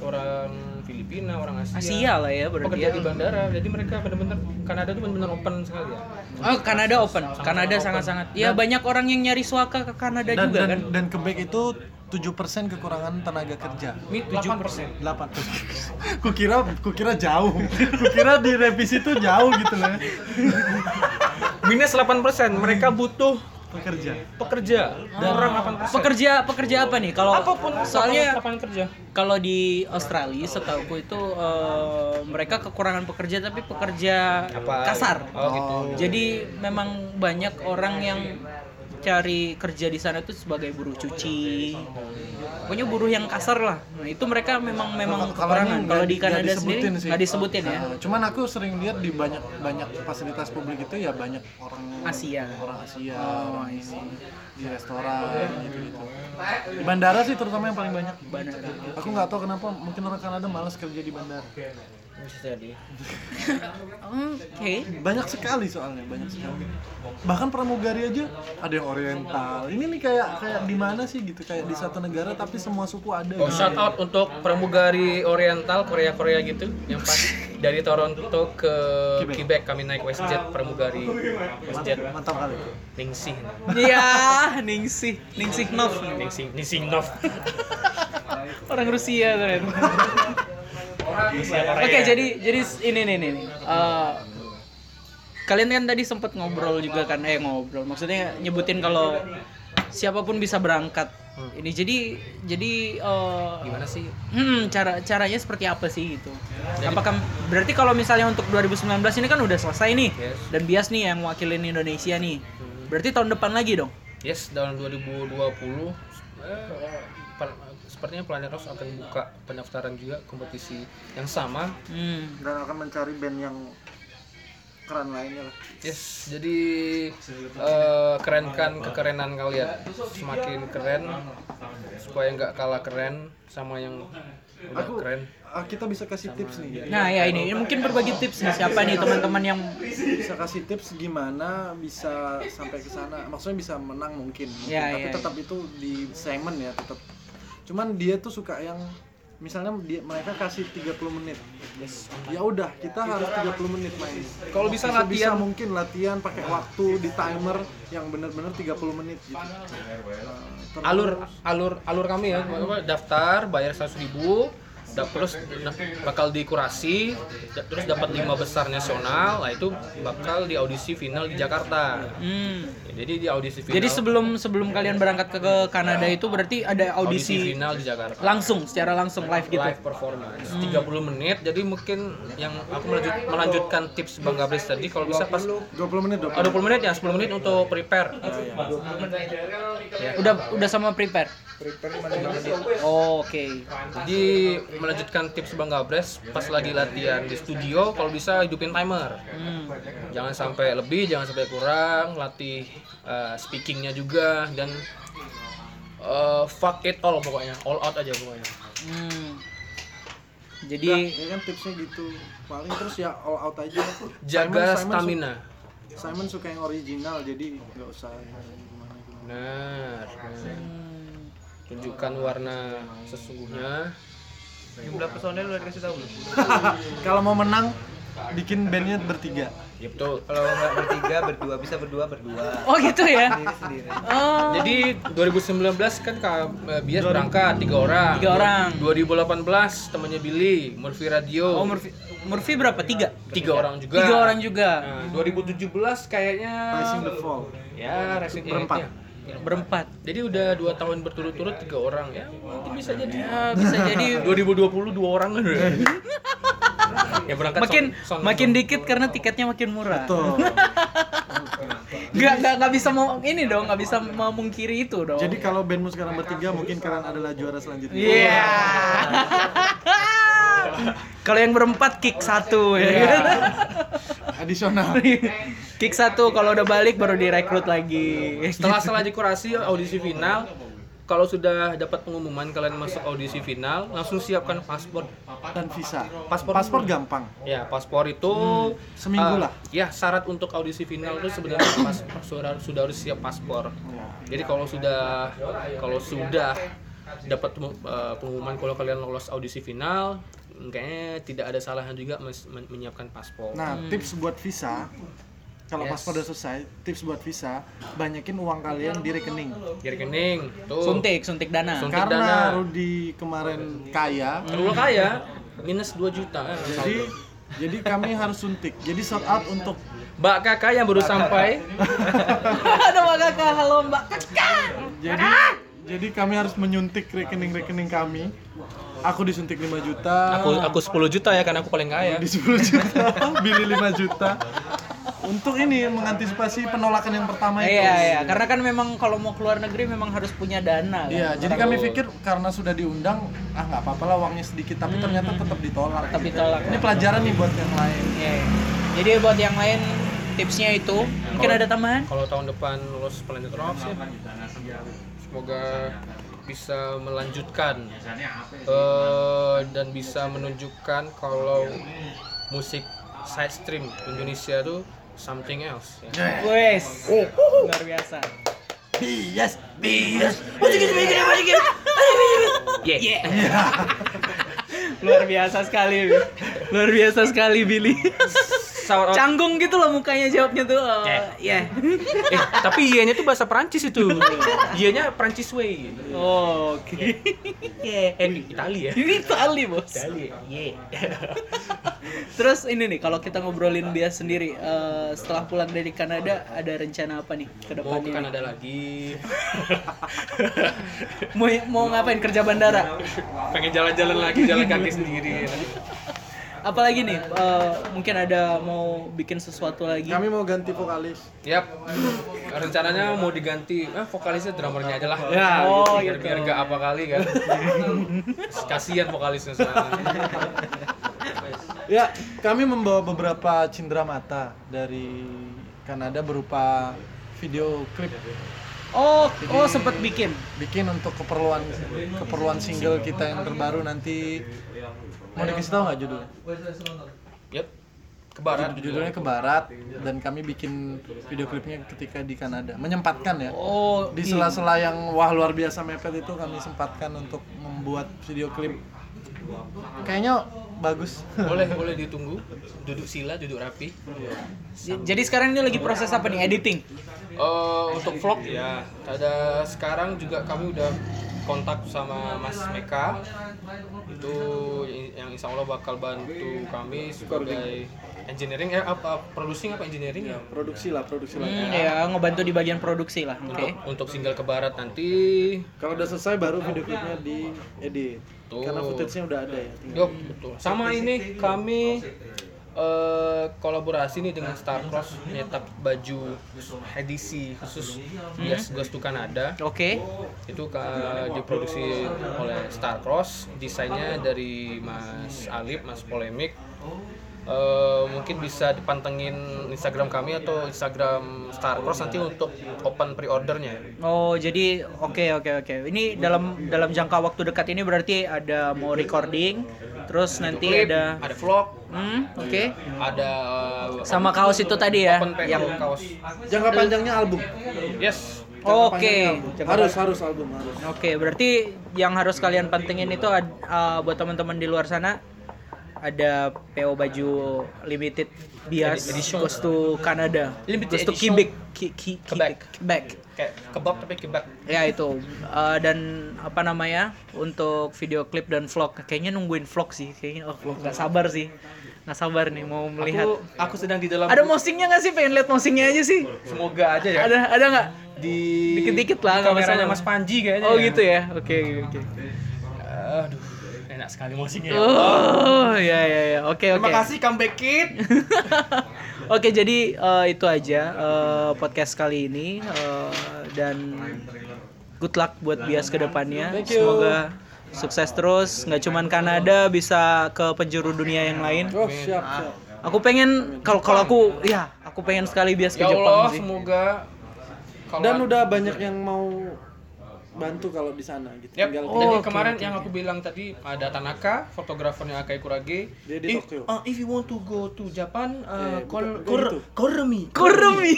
orang Filipina, orang Asia. Asia lah ya berarti. Pekerja ya. di bandara, jadi mereka benar-benar Kanada itu benar-benar open sekali ya. Oh, Kanada open. Kanada sangat-sangat. Ya banyak orang yang nyari suaka ke Kanada dan, juga dan, kan. dan Quebec itu 7% kekurangan tenaga kerja. Mi 8%. 8 <laughs> Kukira kukira jauh. Kukira di revisi itu jauh gitu loh. minus 8%. Mereka butuh Pekerja. pekerja. orang 8%. Pekerja pekerja apa nih? Kalau apa pun soalnya lapangan kerja. kalau di Australia setauku itu eh, mereka kekurangan pekerja tapi pekerja Apa? kasar. Oh, gitu. Jadi memang banyak orang yang cari kerja di sana tuh sebagai buruh cuci. Pokoknya buruh yang kasar lah. Nah, itu mereka memang memang kekurangan. Kalau di Kanada sendiri disebutin sih. nggak disebutin ya. Nah, cuman aku sering lihat di banyak banyak fasilitas publik itu ya banyak orang Asia. orang Asia, Oh, orang di restoran gitu gitu. Di bandara sih terutama yang paling banyak. Bandara. Aku nggak tahu kenapa mungkin orang Kanada malas kerja di bandara. Bisa jadi. Oke. Banyak sekali soalnya, banyak sekali. Bahkan pramugari aja ada yang oriental. Ini nih kayak kayak di mana sih gitu kayak di satu negara tapi semua suku ada. Oh, gitu. shout out untuk pramugari Oriental Korea-Korea gitu yang pas dari Toronto ke Quebec. Quebec kami naik WestJet pramugari WestJet Mantap kali. Ningsih Iya, Ningsih, Ningsih Nov. Ningsih Ningsih Nov Orang Rusia ternyata. <laughs> Korea Oke, jadi jadi ini nih nih. Eh, kalian kan tadi sempat ngobrol juga kan, eh ngobrol. Maksudnya nyebutin kalau siapa pun bisa berangkat. Ini jadi jadi eh, gimana sih Hmm, cara caranya seperti apa sih gitu? Apakah berarti kalau misalnya untuk 2019 ini kan udah selesai nih Yes. dan Bias nih yang wakilin Indonesia nih. Berarti tahun depan lagi dong? yes dalam 2020 eh, per- sepertinya Planet Rose akan buka pendaftaran juga kompetisi yang sama Hmm. Dan akan mencari band yang keren lainnya lah. Yes, jadi eh, kerenkan kekerenan kalian, semakin keren supaya nggak kalah keren sama yang udah Aku keren. ah, kita bisa kasih tips nih. Nah, ya ini ini mungkin berbagi tips nih siapa nih teman-teman yang bisa kasih tips gimana bisa sampai ke sana maksudnya bisa menang mungkin, mungkin. Ya, tapi ya, tetap itu di segmen ya tetap cuman dia tuh suka yang misalnya dia mereka kasih 30 menit. Ya udah kita harus 30 menit main. Kalau bisa bisa latihan. mungkin latihan pakai waktu di timer yang benar-benar 30 menit gitu. Terus- Alur alur alur kami ya, daftar bayar 100.000 ribu, terus bakal dikurasi, da- terus dapat lima besar nasional, lah itu bakal di audisi final di Jakarta. hmm. Ya, jadi di audisi final. Jadi sebelum sebelum kalian berangkat ke, ke Kanada itu berarti ada audisi audisi final di Jakarta. langsung secara langsung live gitu. live performance 30 menit jadi mungkin yang aku melanjut, melanjutkan tips Bang Gabris tadi kalau bisa pas 20 menit dong ah, 20 menit ya 10 menit untuk prepare Udah udah sama prepare. Oh, Oke. jadi melanjutkan tips Bang Gabres pas lagi latihan di studio kalau bisa hidupin timer. Hmm. jangan sampai lebih jangan sampai kurang latih uh, speakingnya juga dan uh, fuck it all pokoknya all out aja pokoknya. Hmm. Nah, Jadi ya kan tipsnya gitu. Paling terus ya all out aja. Jaga Simon- Simon su- stamina. Simon suka yang original jadi nggak usah yang gimana gimana benar. Hmm, tunjukkan warna sesungguhnya Jumlah personel udah dikasih tahu belum? <laughs> kalau mau menang bikin bandnya bertiga ya betul Kalau nggak bertiga, berdua bisa berdua berdua. Oh gitu ya. Sendiri sendiri. Oh. Jadi 2019 kan Kak eh, Bias berangkat tiga orang. Tiga orang. 2018 temannya Billy, Murphy Radio. Oh Murphy, Murphy berapa? Tiga. tiga orang juga. Tiga orang juga. Nah, 2017 kayaknya Rising the Fall ya Racing Berempat. ya. Berempat. Jadi udah dua tahun berturut-turut tiga orang ya mungkin bisa jadi Ya, bisa <laughs> jadi 2020 dua orang kan. <laughs> ya berangkat makin son- son- makin dikit karena tiketnya makin murah. tuh <laughs> Gak, gak, gak bisa mau ini dong, gak bisa memungkiri itu dong. jadi kalau bandmu sekarang bertiga mungkin kalian adalah juara selanjutnya Iya. Kalau yang berempat kick satu ya. Kan? adisional kick satu kalau udah balik baru direkrut lagi. setelah setelah dikurasi audisi final. Kalau sudah dapat pengumuman kalian masuk audisi final langsung siapkan paspor. Dan visa. Paspor. Paspor gampang. Ya paspor itu seminggu eh, lah. ya syarat untuk audisi final itu sebenarnya pas, sudah sudah harus siap paspor. Jadi kalau sudah kalau sudah dapat eh, pengumuman kalau kalian lolos audisi final kayaknya tidak ada salahnya juga menyiapkan paspor. Nah tips buat visa kalau Yes. paspor udah selesai tips buat visa banyakin uang kalian di rekening di rekening tuh Suntik, suntik dana. Suntik. karena dana. Rudy kemarin kaya Terlalu kaya minus 2 juta jadi Jadi kami harus suntik. Jadi shout out untuk Mbak Kakak yang baru sampai. <laughs> Ada Mbak Kakak, halo Mbak Kakak. jadi jadi kami harus menyuntik rekening-rekening kami. Aku disuntik 5 juta. Aku aku 10 juta ya karena aku paling kaya. di 10 juta, Billy 5 juta. Untuk ini mengantisipasi penolakan yang pertama itu. Iya, iya, karena kan memang kalau mau keluar negeri memang harus punya dana. kan? Iya, jadi kami pikir karena sudah diundang, ah nggak apa-apa lah uangnya sedikit, tapi ternyata tetap ditolak. Tetap ditolak. Ini pelajaran nih buat yang lain. Iya, iya. Jadi buat yang lain tipsnya itu mungkin ada tambahan? Kalau tahun depan lulus Planet Rocks ya. Semoga bisa melanjutkan eh, dan bisa menunjukkan kalau musik side stream Indonesia tuh something else ya. Wes, luar biasa. Bias, Bias, masukin, masukin, masukin. Yeah. Luar biasa sekali, luar biasa sekali Billy. Out- Canggung gitu loh mukanya jawabnya tuh. Oh, Yeah. ya. eh, tapi iya-nya tuh bahasa Prancis itu. Iya-nya Prancis way. Oh, Oke. Yeah. Eh, Itali ya. Ini Itali bos. Itali. Yeah. Terus ini nih kalau kita ngobrolin bias sendiri eh, setelah pulang dari Kanada ada rencana apa nih ke Mau ke depannya? Kanada lagi. Mau mau ngapain kerja bandara? Pengen jalan-jalan lagi, jalan kaki sendiri. Apalagi nih eh, mungkin ada mau bikin sesuatu lagi. kami mau ganti vokalis. Yap. Rencananya mau diganti, eh vokalisnya drummernya aja lah. Ya, Oh, biar, gitu. biar gak apa kali kan. <laughs> Kasihan vokalisnya soalnya. Ya, kami membawa beberapa cindera mata dari Kanada berupa video klip Oh, oh sempat bikin. bikin untuk keperluan keperluan single kita yang terbaru nanti mau dikasih tahu nggak judulnya? Yap. Ke barat. Judulnya ke barat dan kami bikin video klipnya ketika di Kanada. Menyempatkan ya. Oh, Di iya. sela-sela yang wah luar biasa mepet itu kami sempatkan untuk membuat video klip. Kayaknya bagus. Boleh, <laughs> boleh ditunggu. Duduk sila, duduk rapi. Jadi sekarang ini lagi proses apa nih? Editing. Eh, untuk vlog ya, ada sekarang juga kami udah kontak sama Mas Meka itu yang insya Allah bakal bantu kami sebagai engineering eh apa producing apa engineering ya produksi lah, produksi lah. Hmm, ya ngebantu di bagian produksi lah. Oke. untuk untuk single ke barat nanti Kalau udah selesai baru video klipnya di edit. Tuh. Karena footage-nya udah ada ya. Yup, betul. Sama ini kami eh, kolaborasi nih dengan Starcross nyetak baju edisi khusus Yes Goes to Canada. Oke. Itu diproduksi oleh Starcross, desainnya dari Mas Alip, Mas Polemik. Eh, mungkin bisa dipantengin Instagram kami atau Instagram Starcross nanti untuk open pre-ordernya. Oh, jadi oke oke oke. Ini dalam dalam jangka waktu dekat ini berarti ada mau recording, terus nanti Klip, ada ada vlog, Hmm, oke. ada Sama kaos itu tadi ya, yang kaos. Jangka panjangnya album. Yes. Oke. Jangka Harus harus album harus. Oke, berarti yang harus kalian pantengin itu uh, buat teman-teman di luar sana ada PO baju limited bias Edition. goes to Canada. Limited goes to. Quebec. Quebec. Quebec. Kebab tapi kebab. Ya itu Uh, dan apa namanya untuk video klip dan vlog kayaknya nungguin vlog sih kayaknya oh, nggak sabar sih nggak sabar nih mau melihat Aku aku sedang di dalam ada mosingnya nggak sih pengen lihat mosingnya aja sih semoga aja ya. ada ada nggak di Dikit-dikit lah, nggak kameranya masalah. Mas Panji kayaknya. oh ya. gitu ya oke oke Aduh, enak sekali musiknya. oh ya ya ya oke oke Terima kasih comeback kid. <laughs> Oke, jadi eh, itu aja eh, podcast kali ini eh, dan good luck buat bias ke depannya. Semoga sukses terus, nggak cuman Kanada bisa ke penjuru dunia yang lain. Oh, siap, siap. Aku pengen kalau kalau aku ya, aku pengen sekali bias ke Ya Jepang Allah, sih. semoga Dan udah banyak yang mau bantu kalau di sana gitu. Yap, Tinggal jadi oke, kemarin oke, yang aku bilang tadi ada Tanaka, fotografernya Akai Kurage. Dia di if, Tokyo. uh, if you want to go to Japan, uh, Eh, call, gitu. call me. Kurumi.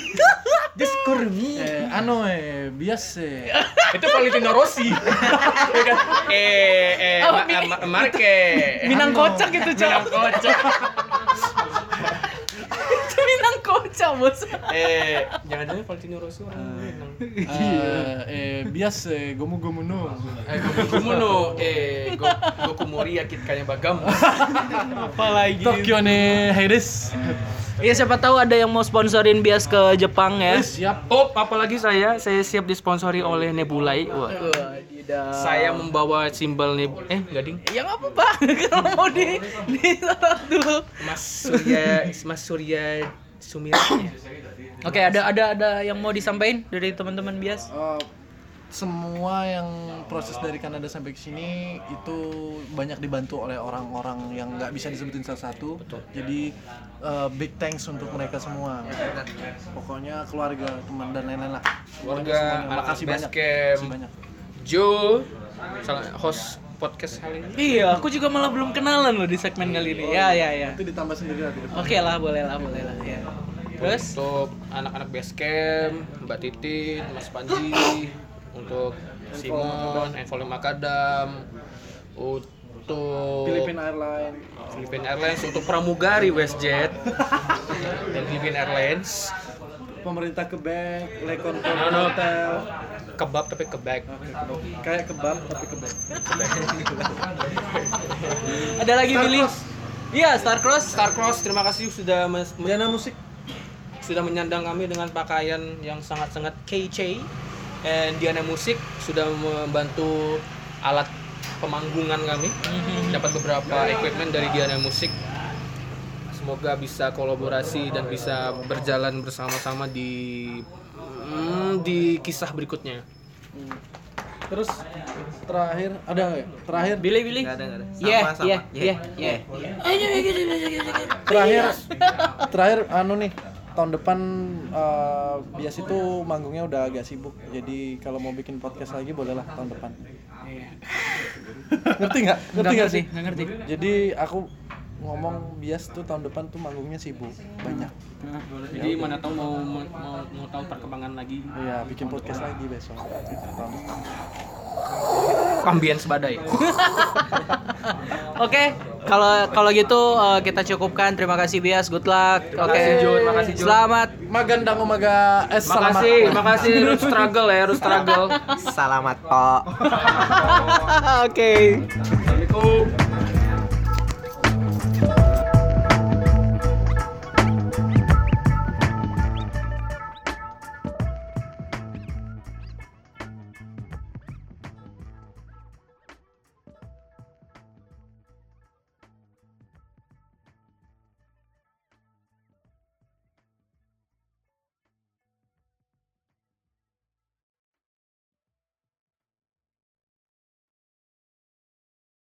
Just me. Eh, ano eh, bias <laughs> eh. Itu Valentino Rossi. <laughs> Ya kan? eh, eh, Oh, ma, ma, Marque. Minang Ano? kocak itu, Cok. Minang kocak. <laughs> Minang kocak. bos eh jangan-jangan Valentino Rossi orang Minang Eh, eh, bias eh, gomu gomu no. eh Goku no eh Go- Goku Mori ya kayaknya bagam apalagi Tokyo ne Heides. Iya siapa tahu ada yang mau sponsorin bias ke Jepang ya. Siap. oh apalagi saya saya siap disponsori oleh Nebulai Wah. Saya membawa simbol Neb eh enggak ding Ya nggak apa-apa <laughs> kalau mau di di dulu. Mas Surya Mas Surya Sumira Oke ada ada ada yang mau disampaikan dari teman-teman bias. Eh, semua yang proses dari Kanada sampai ke sini itu banyak dibantu oleh orang-orang yang nggak bisa disebutin satu-satu. Jadi eh, big thanks untuk mereka semua. Pokoknya keluarga, teman dan lain-lain lah. Keluarga, Semuanya. Makasih banyak. Makasih banyak. Joe salah host podcast kali ini Iya, aku juga malah belum kenalan loh di segmen kali ini. Ya, ya, ya. Itu ditambah sendiri depan. Oke lah, boleh lah, boleh lah. Ya. Terus? untuk anak-anak Basecamp, Mbak Titin, Mas Panji, <gasps> untuk Simon, Envolum Makadam, untuk Philippine Airlines. Philippine Airlines, untuk pramugari WestJet <laughs> dan Philippine Airlines, Pemerintah Quebec, Lekon No, no. Hotel. Kebab tapi kebab. Kayak kebab tapi Quebec. <laughs> Ada lagi Billy? Iya, Starcross. Starcross, terima kasih sudah Diana Musik. sudah menyandang kami dengan pakaian yang sangat-sangat kece dan Diana Musik sudah membantu alat pemanggungan kami dapat beberapa equipment dari Diana Musik semoga bisa kolaborasi dan bisa berjalan bersama-sama di hmm, di kisah berikutnya Terus terakhir ada nggak ya? Terakhir Billy, Billy. Nggak ada, nggak ada. Iya, Sama, sama. iya, Iya, iya, iya. iya. terakhir terakhir anu nih tahun depan eh, bias itu manggungnya udah agak sibuk jadi kalau mau bikin podcast lagi bolehlah tahun depan ngerti nggak ngerti nggak sih ngerti. jadi aku ngomong bias tuh tahun depan tuh manggungnya sibuk banyak jadi mana tahu mau mau, mau tahu perkembangan lagi iya bikin podcast lagi besok ambience badai Oke, kalau kalau gitu eh, kita cukupkan. Terima kasih Bias, good luck. Oke. kasih, Jun. Makasih, Jun. Selamat. magandang maga eh selamat makasih <laughs> makasih harus struggle ya harus struggle Selamat, Pak. <laughs> Oke. Assalamualaikum